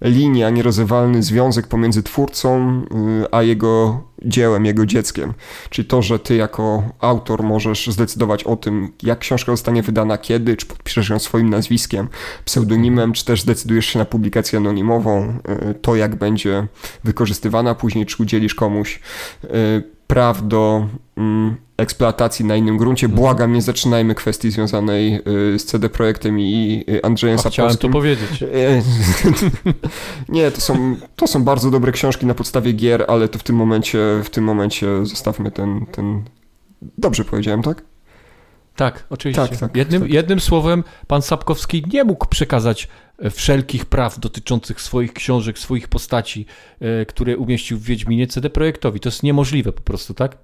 linia, nierozerwalny związek pomiędzy twórcą y, a jego dziełem, jego dzieckiem. Czyli to, że ty jako autor możesz zdecydować o tym, jak książka zostanie wydana, kiedy, czy podpiszesz ją swoim nazwiskiem, pseudonimem, czy też zdecydujesz się na publikację anonimową, y, to jak będzie wykorzystywana później, czy udzielisz komuś y, praw do mm, eksploatacji na innym gruncie. Mhm. Błagam, nie zaczynajmy kwestii związanej y, z CD Projektem i Andrzejem Sapkowskim. Chciałem to powiedzieć. nie, to są, to są bardzo dobre książki na podstawie gier, ale to w tym momencie, w tym momencie zostawmy ten, ten... Dobrze powiedziałem, tak? Tak, oczywiście. Tak, tak, jednym, tak. jednym słowem, pan Sapkowski nie mógł przekazać e, wszelkich praw dotyczących swoich książek, swoich postaci, e, które umieścił w Wiedźminie CD Projektowi. To jest niemożliwe po prostu, tak?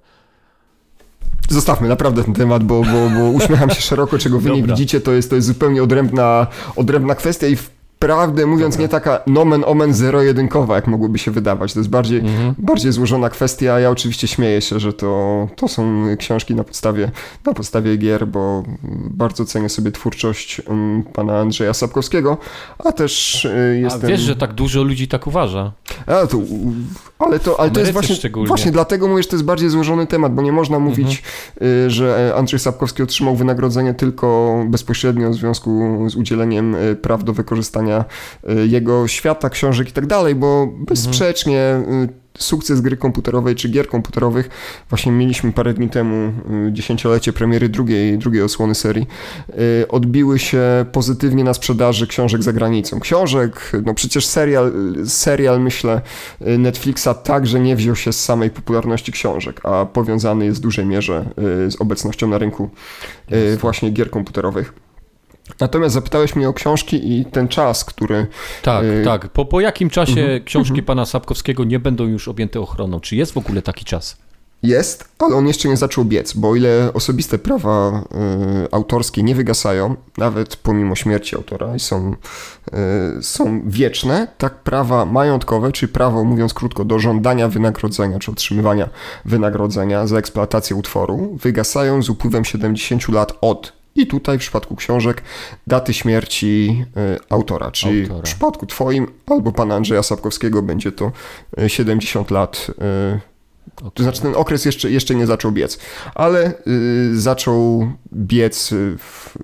Zostawmy naprawdę ten temat, bo, bo, bo uśmiecham się szeroko, czego wy Dobra. nie widzicie, to jest, to jest zupełnie odrębna, odrębna kwestia i w prawdę mówiąc, nie taka nomen omen zero-jedynkowa, jak mogłoby się wydawać. To jest bardziej, mhm. bardziej złożona kwestia. Ja oczywiście śmieję się, że to, to są książki na podstawie, na podstawie gier, bo bardzo cenię sobie twórczość um, pana Andrzeja Sapkowskiego, a też y, jestem... A wiesz, że tak dużo ludzi tak uważa. A, to, ale to, ale to jest właśnie, właśnie dlatego mówię, że to jest bardziej złożony temat, bo nie można mówić, mhm. Że Andrzej Sapkowski otrzymał wynagrodzenie tylko bezpośrednio w związku z udzieleniem y, praw do wykorzystania Y, jego świata, książek i tak dalej, bo bezsprzecznie y, sukces gry komputerowej czy gier komputerowych. Właśnie mieliśmy parę dni temu y, dziesięciolecie premiery drugiej, drugiej osłony serii. Odbiły się pozytywnie na sprzedaży książek za granicą. Książek, no przecież serial, serial myślę Netflixa także nie wziął się z samej popularności książek, a powiązany jest w dużej mierze z obecnością na rynku właśnie gier komputerowych. Natomiast zapytałeś mnie o książki i ten czas, który. Tak, y tak. Po, po jakim czasie mhm, książki mhm. pana Sapkowskiego nie będą już objęte ochroną? Czy jest w ogóle taki czas? Jest, ale on jeszcze nie zaczął biec, bo o ile osobiste prawa y, autorskie nie wygasają, nawet pomimo śmierci autora i są, y, są wieczne, tak prawa majątkowe, czy prawo, mówiąc krótko, do żądania wynagrodzenia, czy otrzymywania wynagrodzenia za eksploatację utworu, wygasają z upływem 70 lat od i tutaj w przypadku książek daty śmierci y, autora, czyli autora. w przypadku twoim albo pana Andrzeja Sapkowskiego będzie to 70 y, lat. Okay. To znaczy ten okres jeszcze, jeszcze nie zaczął biec, ale zaczął biec w,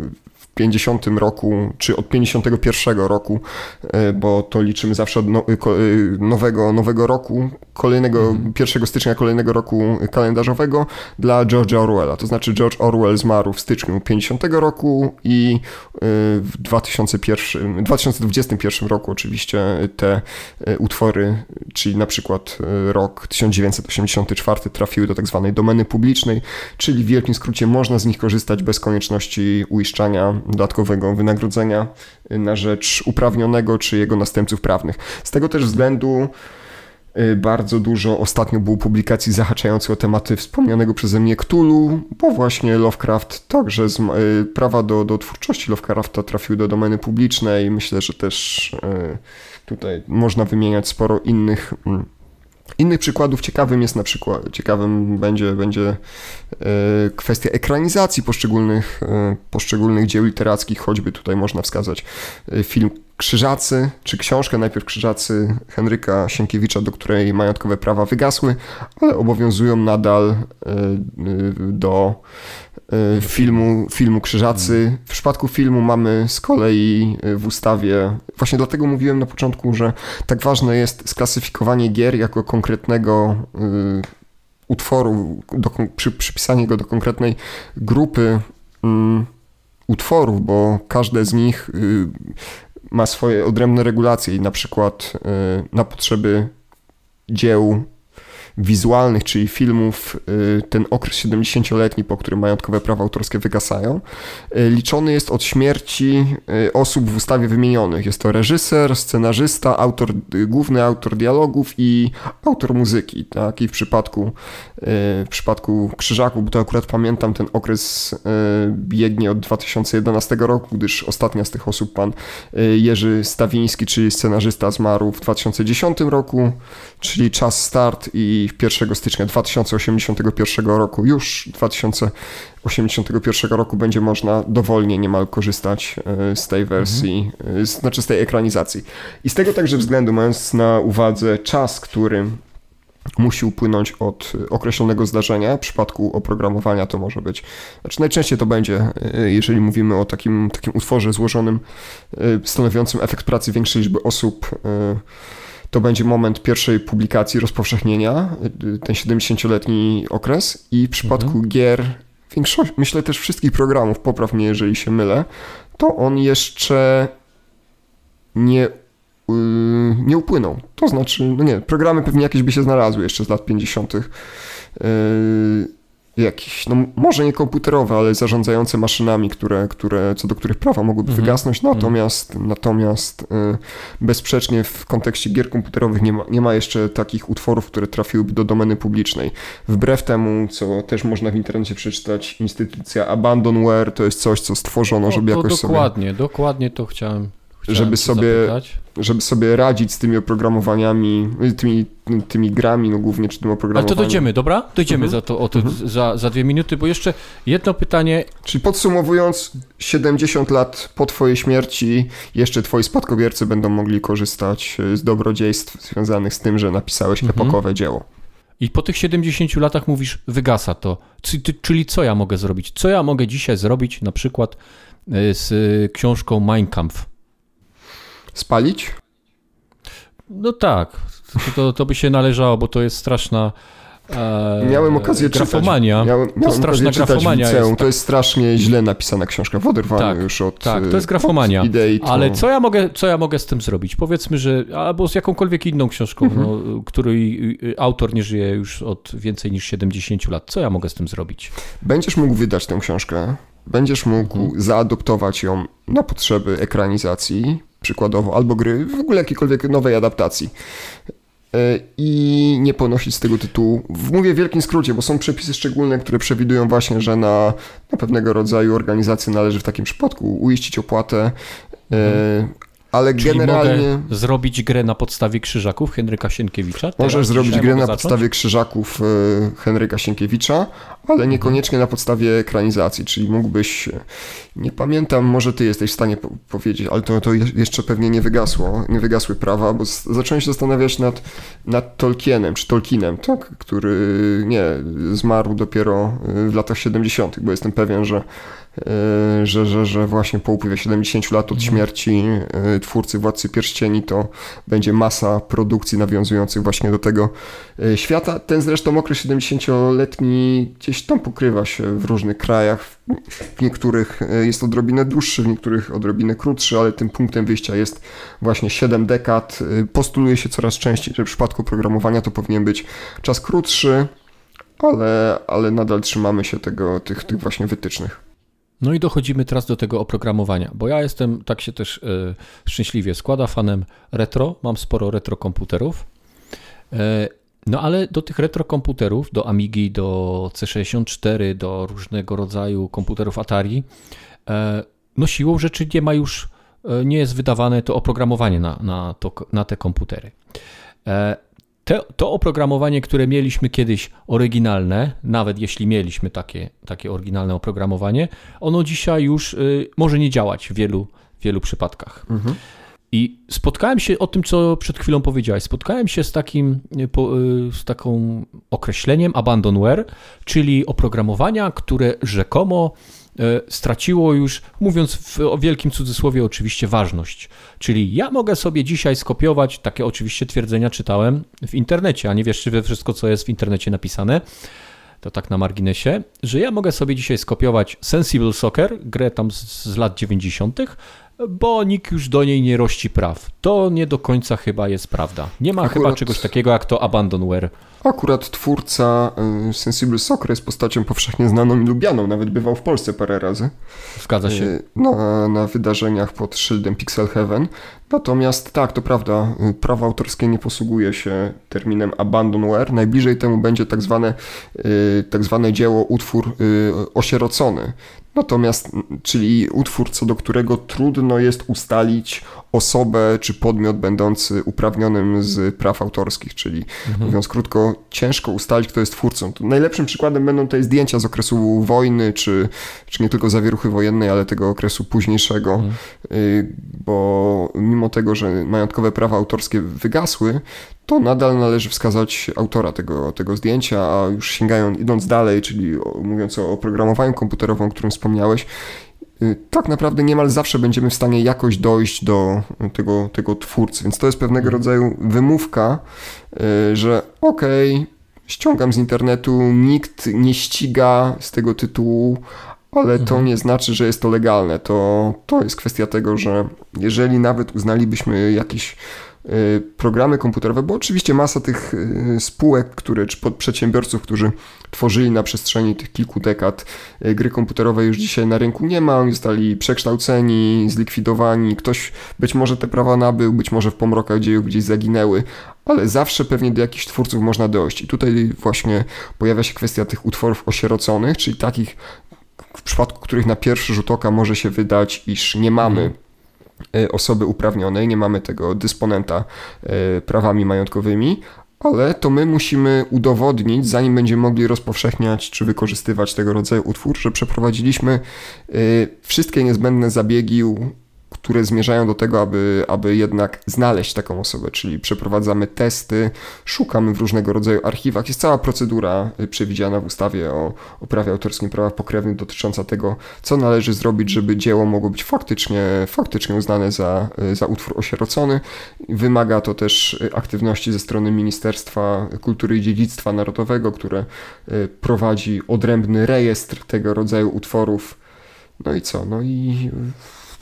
50 roku, czy od 51 roku, bo to liczymy zawsze od no, nowego, nowego roku kolejnego, mhm. 1 stycznia kolejnego roku kalendarzowego dla George'a Orwella. To znaczy George Orwell zmarł w styczniu 50 roku i w 2001, 2021 roku oczywiście te utwory, czyli na przykład rok 1984 trafiły do tak zwanej domeny publicznej, czyli w wielkim skrócie można z nich korzystać bez konieczności uiszczania dodatkowego wynagrodzenia na rzecz uprawnionego czy jego następców prawnych. Z tego też względu y, bardzo dużo ostatnio było publikacji zahaczających o tematy wspomnianego przeze mnie Cthulhu, bo właśnie Lovecraft także z, y, prawa do, do twórczości Lovecrafta trafiły do domeny publicznej. Myślę, że też y, tutaj można wymieniać sporo innych mm, Innych przykładów ciekawym jest na przykład, ciekawym będzie, będzie e, kwestia ekranizacji poszczególnych, e, poszczególnych dzieł literackich, choćby tutaj można wskazać e, film Krzyżacy, czy książkę najpierw Krzyżacy Henryka Sienkiewicza, do której majątkowe prawa wygasły, ale obowiązują nadal do filmu, filmu Krzyżacy. W przypadku filmu mamy z kolei w ustawie, właśnie dlatego mówiłem na początku, że tak ważne jest sklasyfikowanie gier jako konkretnego utworu, do, przy, przypisanie go do konkretnej grupy utworów, bo każde z nich ma swoje odrębne regulacje i na przykład y, na potrzeby dzieł wizualnych, czyli filmów, y, ten okres 70-letni, po którym majątkowe prawa autorskie wygasają, y, liczony jest od śmierci y, osób w ustawie wymienionych. Jest to reżyser, scenarzysta, autor, główny autor dialogów i autor muzyki. Tak? I w przypadku, w przypadku Krzyżaków, bo to akurat pamiętam, ten okres biegnie od 2011 roku, gdyż ostatnia z tych osób, pan Jerzy Stawiński, czyli scenarzysta, zmarł w 2010 roku, czyli czas start i 1 stycznia 2081 roku, już 2081 roku będzie można dowolnie niemal korzystać e, z tej wersji, mhm. znaczy z tej ekranizacji. I z tego także względu, mając na uwadze czas, który musi upłynąć od określonego zdarzenia. W przypadku oprogramowania to może być, znaczy najczęściej to będzie, e, jeżeli mówimy o takim, takim utworze złożonym, stanowiącym efekt pracy większej liczby osób, to będzie moment pierwszej publikacji, rozpowszechnienia, ten 70-letni okres i w przypadku mhm. gier, większość, myślę też wszystkich programów, popraw mnie jeżeli się mylę, to on jeszcze nie, yy, nie upłynął. To znaczy, no nie, programy pewnie jakieś by się znalazły jeszcze z lat 50. Jakieś, no może nie komputerowe, ale zarządzające maszynami, które, które, co do których prawa mogłyby mhm. wygasnąć, natomiast, mhm. natomiast y, bezsprzecznie w kontekście gier komputerowych nie ma, nie ma jeszcze takich utworów, które trafiłyby do domeny publicznej. Wbrew temu, co też można w internecie przeczytać, instytucja Abandonware to jest coś, co stworzono, no, żeby jakoś dokładnie, sobie... Dokładnie, dokładnie to chciałem żeby sobie, żeby sobie radzić z tymi oprogramowaniami, tymi, tymi grami, no głównie czy tym oprogramowaniem. Ale to dojdziemy, dobra? Dojdziemy mhm. za to, o to mhm. za, za dwie minuty, bo jeszcze jedno pytanie. Czyli podsumowując, 70 lat po twojej śmierci jeszcze twoi spadkobiercy będą mogli korzystać z dobrodziejstw związanych z tym, że napisałeś mhm. epokowe dzieło. I po tych 70 latach mówisz, wygasa to. Czyli co ja mogę zrobić? Co ja mogę dzisiaj zrobić na przykład z książką Mein Kampf? Spalić? No tak, to, to by się należało, bo to jest straszna. E, miałem okazję grafomania. czytać. Miałem, miałem straszna grafomania. Liceum. Jest, tak. To jest strasznie źle napisana książka, woderwana tak, już od Tak, to jest grafomania. Idei, to... Ale co ja, mogę, co ja mogę z tym zrobić? Powiedzmy, że albo z jakąkolwiek inną książką, mhm. no, której autor nie żyje już od więcej niż 70 lat. Co ja mogę z tym zrobić? Będziesz mógł wydać tę książkę. Będziesz mógł mhm. zaadoptować ją na potrzeby ekranizacji, przykładowo, albo gry, w ogóle jakiejkolwiek nowej adaptacji. E, I nie ponosić z tego tytułu. Mówię w wielkim skrócie, bo są przepisy szczególne, które przewidują właśnie, że na, na pewnego rodzaju organizację należy w takim przypadku uiścić opłatę, mhm ale Czyli generalnie. Mogę zrobić grę na podstawie krzyżaków Henryka Sienkiewicza? Możesz zrobić grę na zacząć? podstawie krzyżaków e, Henryka Sienkiewicza, ale niekoniecznie na podstawie ekranizacji, czyli mógłbyś. Nie pamiętam, może ty jesteś w stanie po powiedzieć, ale to, to jeszcze pewnie nie wygasło, nie wygasły prawa, bo zacząłem się zastanawiać nad, nad Tolkienem, czy Tolkienem, tak, który nie, zmarł dopiero e, w latach 70., bo jestem pewien, że że, że, że właśnie po upływie 70 lat od mhm. śmierci twórcy Władcy Pierścieni to będzie masa produkcji nawiązujących właśnie do tego świata. Ten zresztą okres 70-letni gdzieś tam pokrywa się w różnych krajach. W niektórych jest odrobinę dłuższy, w niektórych odrobinę krótszy, ale tym punktem wyjścia jest właśnie 7 dekad. Postuluje się coraz częściej, że w przypadku programowania to powinien być czas krótszy, ale, ale nadal trzymamy się tego, tych, tych właśnie wytycznych. No i dochodzimy teraz do tego oprogramowania, bo ja jestem, tak się też y, szczęśliwie składa, fanem retro, mam sporo retro komputerów. Y, no ale do tych retro komputerów, do Amigi, do C64, do różnego rodzaju komputerów Atari, y, no siłą rzeczy nie ma już, nie jest wydawane to oprogramowanie na, na, to, na te komputery. Te, to oprogramowanie, które mieliśmy kiedyś oryginalne, nawet jeśli mieliśmy takie, takie oryginalne oprogramowanie, ono dzisiaj już y, może nie działać w wielu, wielu przypadkach. Mhm. I spotkałem się o tym, co przed chwilą powiedziałeś. Spotkałem się z takim y, y, z taką określeniem abandonware, czyli oprogramowania, które rzekomo straciło już, mówiąc w, o wielkim cudzysłowie, oczywiście ważność. Czyli ja mogę sobie dzisiaj skopiować, takie oczywiście twierdzenia czytałem w internecie, a nie wierzcie we wszystko, co jest w internecie napisane. To tak na marginesie, że ja mogę sobie dzisiaj skopiować Sensible Soccer, grę tam z, z lat 90., bo nikt już do niej nie rości praw. To nie do końca chyba jest prawda. Nie ma Akurat... chyba czegoś takiego jak to abandonware. Akurat twórca y, Sensible Soccer jest postacią powszechnie znaną i lubianą, nawet bywał w Polsce parę razy. Zgadza się. Y, na, na wydarzeniach pod szyldem Pixel Heaven. Natomiast tak, to prawda, y, prawo autorskie nie posługuje się terminem abandonware. Najbliżej temu będzie tak zwane, tak zwane dzieło, utwór osierocony. Natomiast, czyli utwór, co do którego trudno jest ustalić osobę czy podmiot będący uprawnionym z praw autorskich, czyli mhm. mówiąc krótko, ciężko ustalić, kto jest twórcą. Tu najlepszym przykładem będą tutaj zdjęcia z okresu wojny, czy, czy nie tylko zawieruchy wojennej, ale tego okresu późniejszego, mhm. Y, bo mimo tego, że majątkowe prawa autorskie wygasły, to nadal należy wskazać autora tego, tego zdjęcia, a już sięgając, idąc dalej, czyli mówiąc o oprogramowaniu komputerowym, o którym wspomniałeś, tak naprawdę niemal zawsze będziemy w stanie jakoś dojść do tego, tego twórcy, więc to jest pewnego mhm. rodzaju wymówka, y, że okej, okay, ściągam z internetu, nikt nie ściga z tego tytułu, ale to mhm. nie znaczy, że jest to legalne. To, to jest kwestia tego, że jeżeli nawet uznalibyśmy jakiś Y, programy komputerowe, bo oczywiście masa tych y, spółek, które, czy przedsiębiorców, którzy tworzyli na przestrzeni tych kilku dekad y, gry komputerowe już dzisiaj na rynku nie ma, oni zostali przekształceni, zlikwidowani, ktoś być może te prawa nabył, być może w pomrokach dziejów gdzieś zaginęły, ale zawsze pewnie do jakichś twórców można dojść. I tutaj właśnie pojawia się kwestia tych utworów osieroconych, czyli takich, w przypadku których na pierwszy rzut oka może się wydać, iż nie mamy mhm. Y, osoby uprawnionej, nie mamy tego dysponenta y, prawami majątkowymi, ale to my musimy udowodnić, zanim będziemy mogli rozpowszechniać czy wykorzystywać tego rodzaju utwór, że przeprowadziliśmy y, wszystkie niezbędne zabiegi które zmierzają do tego, aby, aby jednak znaleźć taką osobę, czyli przeprowadzamy testy, szukamy w różnego rodzaju archiwach. Jest cała procedura y, przewidziana w ustawie o, o prawie autorskim prawach pokrewnych dotycząca tego, co należy zrobić, żeby dzieło mogło być faktycznie, faktycznie uznane za, y, za utwór osierocony. Wymaga to też y, aktywności ze strony Ministerstwa Kultury i Dziedzictwa Narodowego, które prowadzi odrębny rejestr tego rodzaju utworów. No i co? No i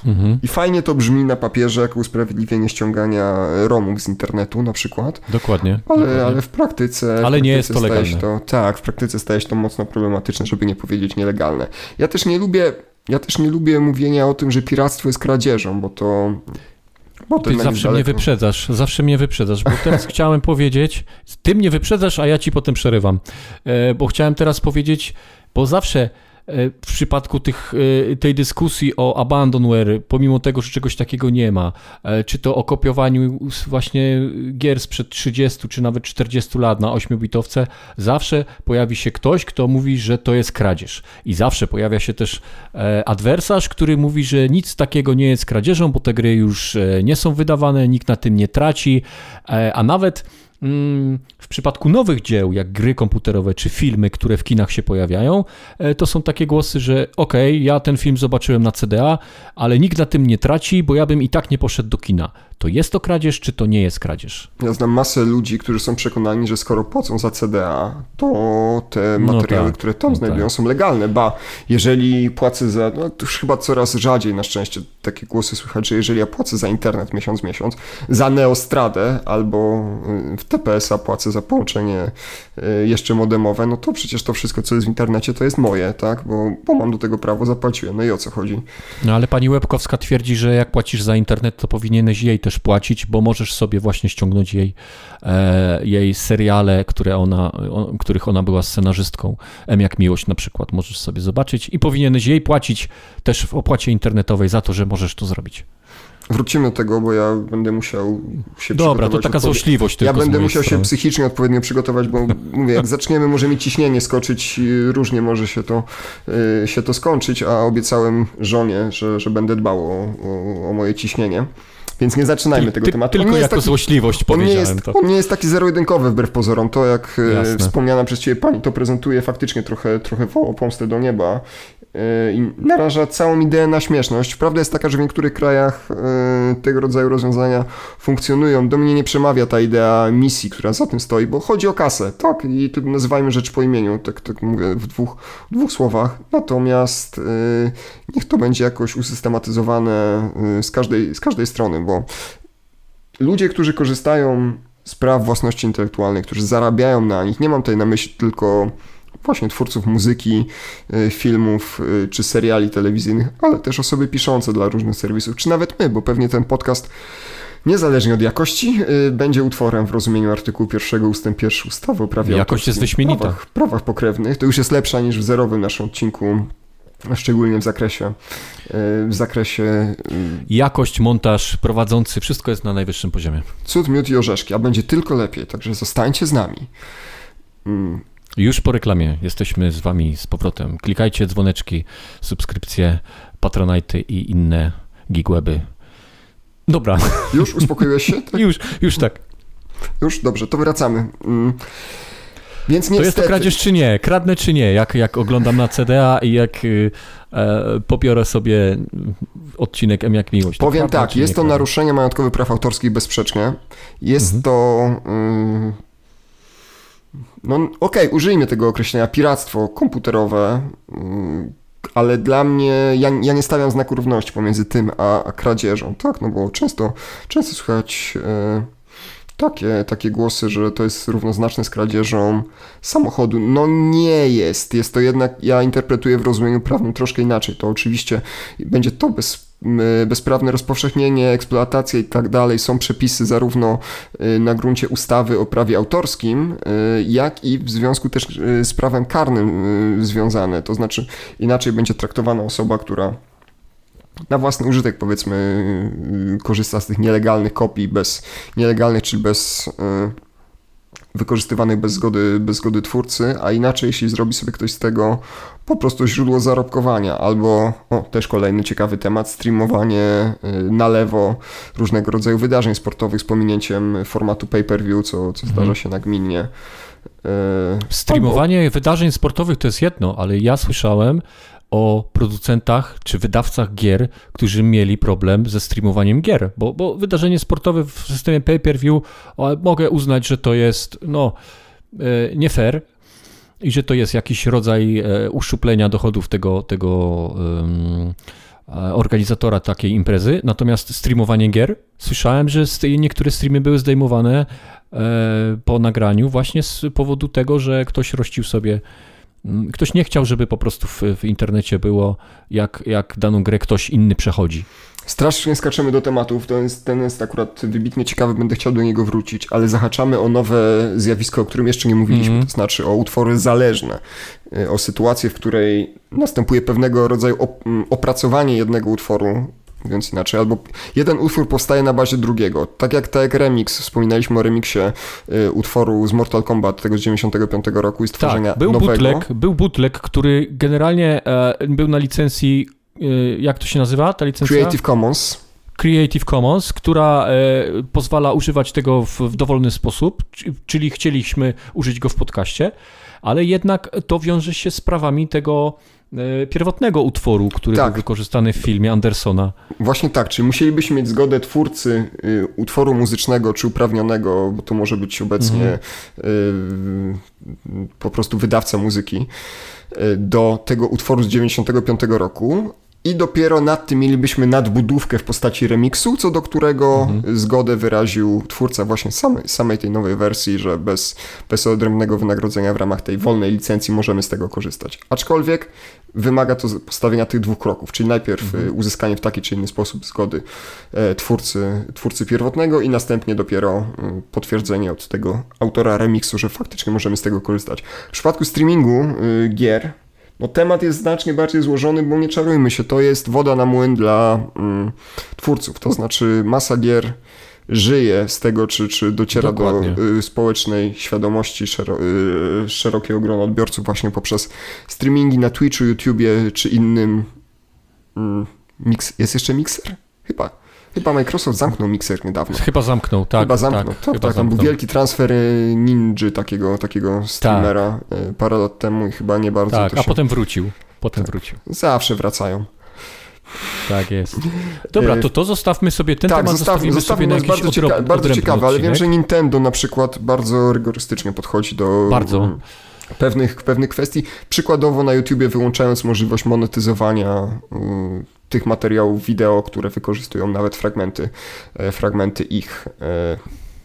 Mhm. I fajnie to brzmi na papierze jako usprawiedliwienie ściągania romów z internetu na przykład. Dokładnie. Ale, dokładnie. ale w praktyce. Ale w praktyce nie jest to legalne. To, tak, w praktyce staje się to mocno problematyczne, żeby nie powiedzieć nielegalne. Ja też nie lubię. Ja też nie lubię mówienia o tym, że piractwo jest kradzieżą, bo to bo ty zawsze mnie wyprzedzasz, zawsze mnie wyprzedzasz, bo teraz chciałem powiedzieć, ty mnie wyprzedzasz, a ja ci potem przerywam, e, bo chciałem teraz powiedzieć, bo zawsze w przypadku tych, e, tej dyskusji o abandonware, pomimo tego, że czegoś takiego nie ma, e, czy to o kopiowaniu właśnie gier sprzed 30 czy nawet 40 lat na 8-bitowce, zawsze pojawi się ktoś, kto mówi, że to jest kradzież. I zawsze pojawia się też adwersarz, który mówi, że nic takiego nie jest kradzieżą, bo te gry już nie są wydawane, nikt na tym nie traci, a nawet w przypadku nowych dzieł, jak gry komputerowe czy filmy, które w kinach się pojawiają, e, to są takie głosy, że okej, okay, ja ten film zobaczyłem na CDA, ale nikt na tym nie traci, bo ja bym i tak nie poszedł do kina. To jest to kradzież, czy to nie jest kradzież? Ja znam masę ludzi, którzy są przekonani, że skoro płacą za CDA, to te no materiały, no tak, które tam no znajdują, tak. są legalne. Ba, jeżeli płacę za. No to już chyba coraz rzadziej na szczęście takie głosy słychać, że jeżeli ja płacę za internet miesiąc miesiąc, za Neostradę albo y, w TPS-a płacę za połączenie y, jeszcze modemowe, no to przecież to wszystko, co jest w internecie, to jest moje, tak? Bo, bo mam do tego prawo, zapłaciłem. No i o co chodzi? No ale pani Łebkowska twierdzi, że jak płacisz za internet, to powinieneś jej też płacić, bo możesz sobie właśnie ściągnąć jej, e, jej seriale, które ona, których ona była scenarzystką. M jak miłość na przykład, możesz sobie zobaczyć i powinieneś jej płacić też w opłacie internetowej za to, że możesz to zrobić. Wrócimy do tego, bo ja będę musiał się Dobra, to taka złośliwość Ja będę musiał strony. się psychicznie odpowiednio przygotować, bo mówię, jak zaczniemy, może mi ciśnienie skoczyć, różnie może się to, y, się to skończyć, a obiecałem żonie, że, że będę dbał o, o, o moje ciśnienie. Więc nie zaczynajmy ty, tego ty, tematu. Tylko jako taki, złośliwość powiedziałem on nie jest, to. On nie jest taki zero-jedynkowy wbrew pozorom. To jak e, Jasne. wspomniana przez ciebie pani to prezentuje faktycznie trochę, trochę woło pomstę do nieba i naraża całą ideę na śmieszność. Prawda jest taka, że w niektórych krajach e, tego rodzaju rozwiązania funkcjonują. Do mnie nie przemawia ta idea misji, która za tym stoi, bo chodzi o kasę, tak? I tu nazywajmy rzecz po imieniu, tak, tak mówię w dwóch, w dwóch słowach. Natomiast e, niech to będzie jakoś usystematyzowane z każdej, z każdej strony, bo ludzie, którzy korzystają z praw własności intelektualnej, którzy zarabiają na nich, nie mam tutaj na myśli tylko właśnie twórców muzyki, y, filmów y, czy seriali telewizyjnych, ale też osoby piszące dla różnych serwisów, czy nawet my, bo pewnie ten podcast niezależnie od jakości, y, będzie utworem w rozumieniu artykułu 1 ustęp 1 ustawy o prawie Jakość jest wyśmienita. Prawach, prawach pokrewnych. To już jest lepsza niż w zerowym naszym odcinku szczególnie w zakresie w zakresie jakość, montaż, prowadzący, wszystko jest na najwyższym poziomie. Cud, miód i orzeszki, a będzie tylko lepiej, także zostańcie z nami. Już po reklamie jesteśmy z Wami z powrotem. Klikajcie dzwoneczki, subskrypcje, patronajty i inne gigweby. Dobra. Już uspokoiłeś się? Tak? już, już tak. Już? Dobrze, to wracamy. Mm. Więc niestety... To jest to kradzież czy nie? Kradnę czy nie? Jak, jak oglądam na CDA i jak y, e, pobiorę sobie odcinek M jak miłość. Powiem tak, jest to naruszenie majątkowych praw autorskich bezsprzecznie. Jest mhm. to... Y, no okej, okay, użyjmy tego określenia. Piractwo komputerowe, mm, ale dla mnie, ja, ja nie stawiam znaku równości pomiędzy tym a, a kradzieżą, tak, no bo często, często słychać e, takie, takie głosy, że to jest równoznaczne z kradzieżą samochodu. No nie jest, jest to jednak, ja interpretuję w rozumieniu prawnym troszkę inaczej, to oczywiście będzie to bez bezprawne rozpowszechnienie, eksploatacja i tak dalej są przepisy zarówno y, na gruncie ustawy o prawie autorskim, y, jak i w związku też y, z prawem karnym związane. To znaczy inaczej będzie traktowana osoba, która na własny użytek powiedzmy korzysta z tych nielegalnych kopii, bez nielegalnych, czy bez wykorzystywanych bez zgody, bez zgody twórcy, a inaczej jeśli zrobi sobie ktoś z tego po prostu źródło zarobkowania, albo o, też kolejny ciekawy temat, streamowanie y, na lewo różnego rodzaju wydarzeń sportowych z pominięciem formatu pay-per-view, co, co zdarza mhm. się nagminnie. Y, Streamowanie albo... wydarzeń sportowych to jest jedno, ale ja słyszałem, o producentach czy wydawcach gier, którzy mieli problem ze streamowaniem gier, bo, bo wydarzenie sportowe w systemie pay-per-view mogę uznać, że to jest no e, nie fair i że to jest jakiś rodzaj e, uszczuplenia dochodów tego, tego um, organizatora takiej imprezy. Natomiast streamowanie gier, słyszałem, że niektóre streamy były zdejmowane po nagraniu właśnie z powodu tego, że ktoś rościł sobie ktoś nie chciał, żeby po prostu w, w internecie było, jak, jak daną grę ktoś inny przechodzi. Strasznie skaczemy do tematów, to jest, ten jest akurat wybitnie ciekawy, będę chciał do niego wrócić, ale zahaczamy o nowe zjawisko, o którym jeszcze nie mówiliśmy, mm -hmm. to znaczy o utwory zależne, y, o sytuację, w której następuje pewnego rodzaju mm, opracowanie jednego utworu mówiąc inaczej, albo jeden utwór powstaje na bazie drugiego. Tak jak tak remix, wspominaliśmy o remiksie y, utworu z Mortal Kombat tego z 95 roku i stworzenia tak, był nowego. Bootleg, był bootleg, który generalnie e, był na licencji, e, jak to się nazywa ta licencja? Creative Commons. Creative Commons, która e, pozwala używać tego w, dowolny sposób, czyli chcieliśmy użyć go w podcaście, ale jednak to wiąże się z prawami tego e, pierwotnego utworu, który Tak. był wykorzystany w filmie Andersona. Właśnie tak, czyli musielibyśmy mieć zgodę twórcy y, utworu muzycznego czy uprawnionego, bo to może być obecnie y, po prostu wydawca muzyki, y, do tego utworu z 95 roku. I dopiero nad tym mielibyśmy nadbudówkę w postaci remiksu, co do którego zgodę wyraził twórca właśnie samej, samej tej nowej wersji, że bez, bez odrębnego wynagrodzenia w ramach tej wolnej licencji możemy z tego korzystać. Aczkolwiek wymaga to postawienia tych dwóch kroków, czyli najpierw y, uzyskanie w taki czy inny sposób zgody e, twórcy, twórcy pierwotnego i następnie dopiero potwierdzenie od tego autora remiksu, że faktycznie możemy z tego korzystać. W przypadku streamingu y, gier, no temat jest znacznie bardziej złożony, bo nie czarujmy się, to jest woda na młyn dla mm, twórców, to znaczy masa gier żyje z tego, czy, czy dociera Dokładnie. do y, społecznej świadomości szero, y, szerokiego grona odbiorców właśnie poprzez streamingi na Twitchu, YouTubie czy innym. Mm, mix, jest jeszcze Mixer? Chyba. Chyba Microsoft zamknął Mixer niedawno. Chyba zamknął, tak. Chyba zamknął. Tak, Tak, chyba tak, tam był zamknął. wielki transfer y, Ninja, takiego, takiego streamera y, parę lat temu i chyba nie bardzo Tak, to a się... potem wrócił. Potem wrócił. Zawsze wracają. Tak jest. Dobra, E, to to zostawmy sobie, ten tak, temat zostaw, zostawimy zostawmy, sobie na jakiś bardzo, cieka- bardzo ciekawe, ale wiem, że Nintendo na przykład bardzo rygorystycznie podchodzi do Bardzo. Pewnych, pewnych kwestii. Przykładowo na YouTubie wyłączając możliwość monetyzowania mm, tych materiałów wideo, które wykorzystują nawet fragmenty, e, fragmenty ich, e,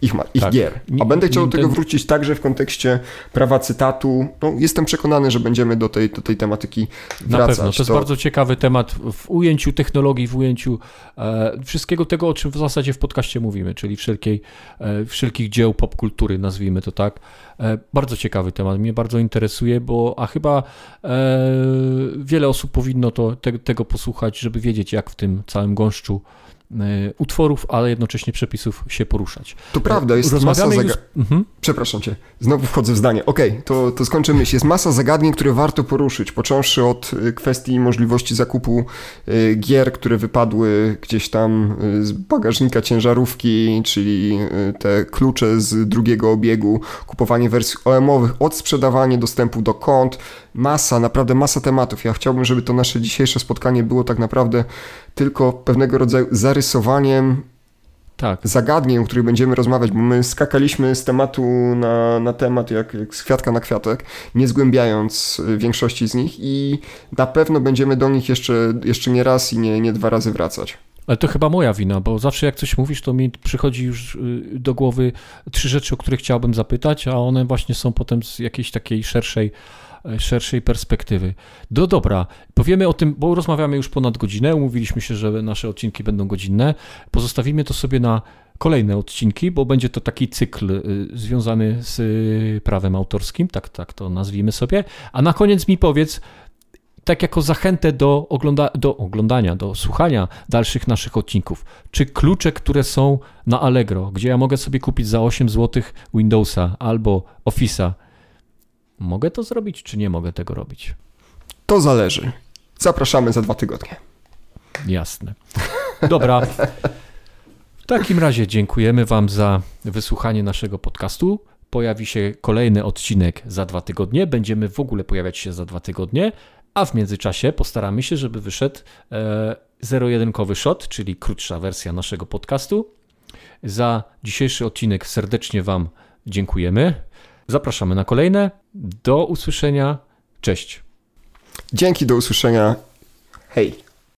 ich, ma- ich Tak. gier. A będę chciał do tego wrócić także w kontekście prawa cytatu. No, jestem przekonany, że będziemy do tej, do tej tematyki Na wracać. pewno, to jest bardzo ciekawy temat w ujęciu technologii, w ujęciu e, wszystkiego tego, o czym w zasadzie w podcaście mówimy, czyli wszelkiej, e, wszelkich dzieł popkultury, nazwijmy to tak. E, bardzo ciekawy temat, mnie bardzo interesuje, bo a chyba e, wiele osób powinno to, te, tego posłuchać, żeby wiedzieć, jak w tym całym gąszczu utworów, ale jednocześnie przepisów się poruszać. To prawda, jest masa Rozmawiamy zaga- już... Mhm. Przepraszam cię, znowu wchodzę w zdanie. Okej, to, to skończę myśl. Jest masa zagadnień, które warto poruszyć, począwszy od y, kwestii możliwości zakupu y, gier, które wypadły gdzieś tam z bagażnika ciężarówki, czyli te klucze z drugiego obiegu, kupowanie wersji OM-owych, odsprzedawanie dostępu do kont, masa, naprawdę masa tematów. Ja chciałbym, żeby to nasze dzisiejsze spotkanie było tak naprawdę tylko pewnego rodzaju zarysowaniem Tak. zagadnień, o których będziemy rozmawiać, bo my skakaliśmy z tematu na, na temat jak, jak z kwiatka na kwiatek, nie zgłębiając y, większości z nich i na pewno będziemy do nich jeszcze, jeszcze nie raz i nie, nie dwa razy wracać. Ale to chyba moja wina, bo zawsze jak coś mówisz, to mi przychodzi już y, do głowy trzy rzeczy, o które chciałbym zapytać, a one właśnie są potem z jakiejś takiej szerszej, szerszej perspektywy. Do dobra, powiemy o tym, bo rozmawiamy już ponad godzinę, umówiliśmy się, że nasze odcinki będą godzinne. Pozostawimy to sobie na kolejne odcinki, bo będzie to taki cykl y, związany z y, prawem autorskim, tak, tak to nazwijmy sobie. A na koniec mi powiedz, tak jako zachętę do, ogląda do oglądania, do słuchania dalszych naszych odcinków. Czy klucze, które są na Allegro, gdzie ja mogę sobie kupić za 8 zł Windowsa albo Office'a, mogę to zrobić, czy nie mogę tego robić? To zależy. Zapraszamy za dwa tygodnie. Jasne. Dobra. W takim razie dziękujemy Wam za wysłuchanie naszego podcastu. Pojawi się kolejny odcinek za dwa tygodnie. Będziemy w ogóle pojawiać się za dwa tygodnie, a w międzyczasie postaramy się, żeby wyszedł e, zero-jedynkowy shot, czyli krótsza wersja naszego podcastu. Za dzisiejszy odcinek serdecznie Wam dziękujemy. Zapraszamy na kolejne. Do usłyszenia. Cześć. Dzięki, do usłyszenia. Hej.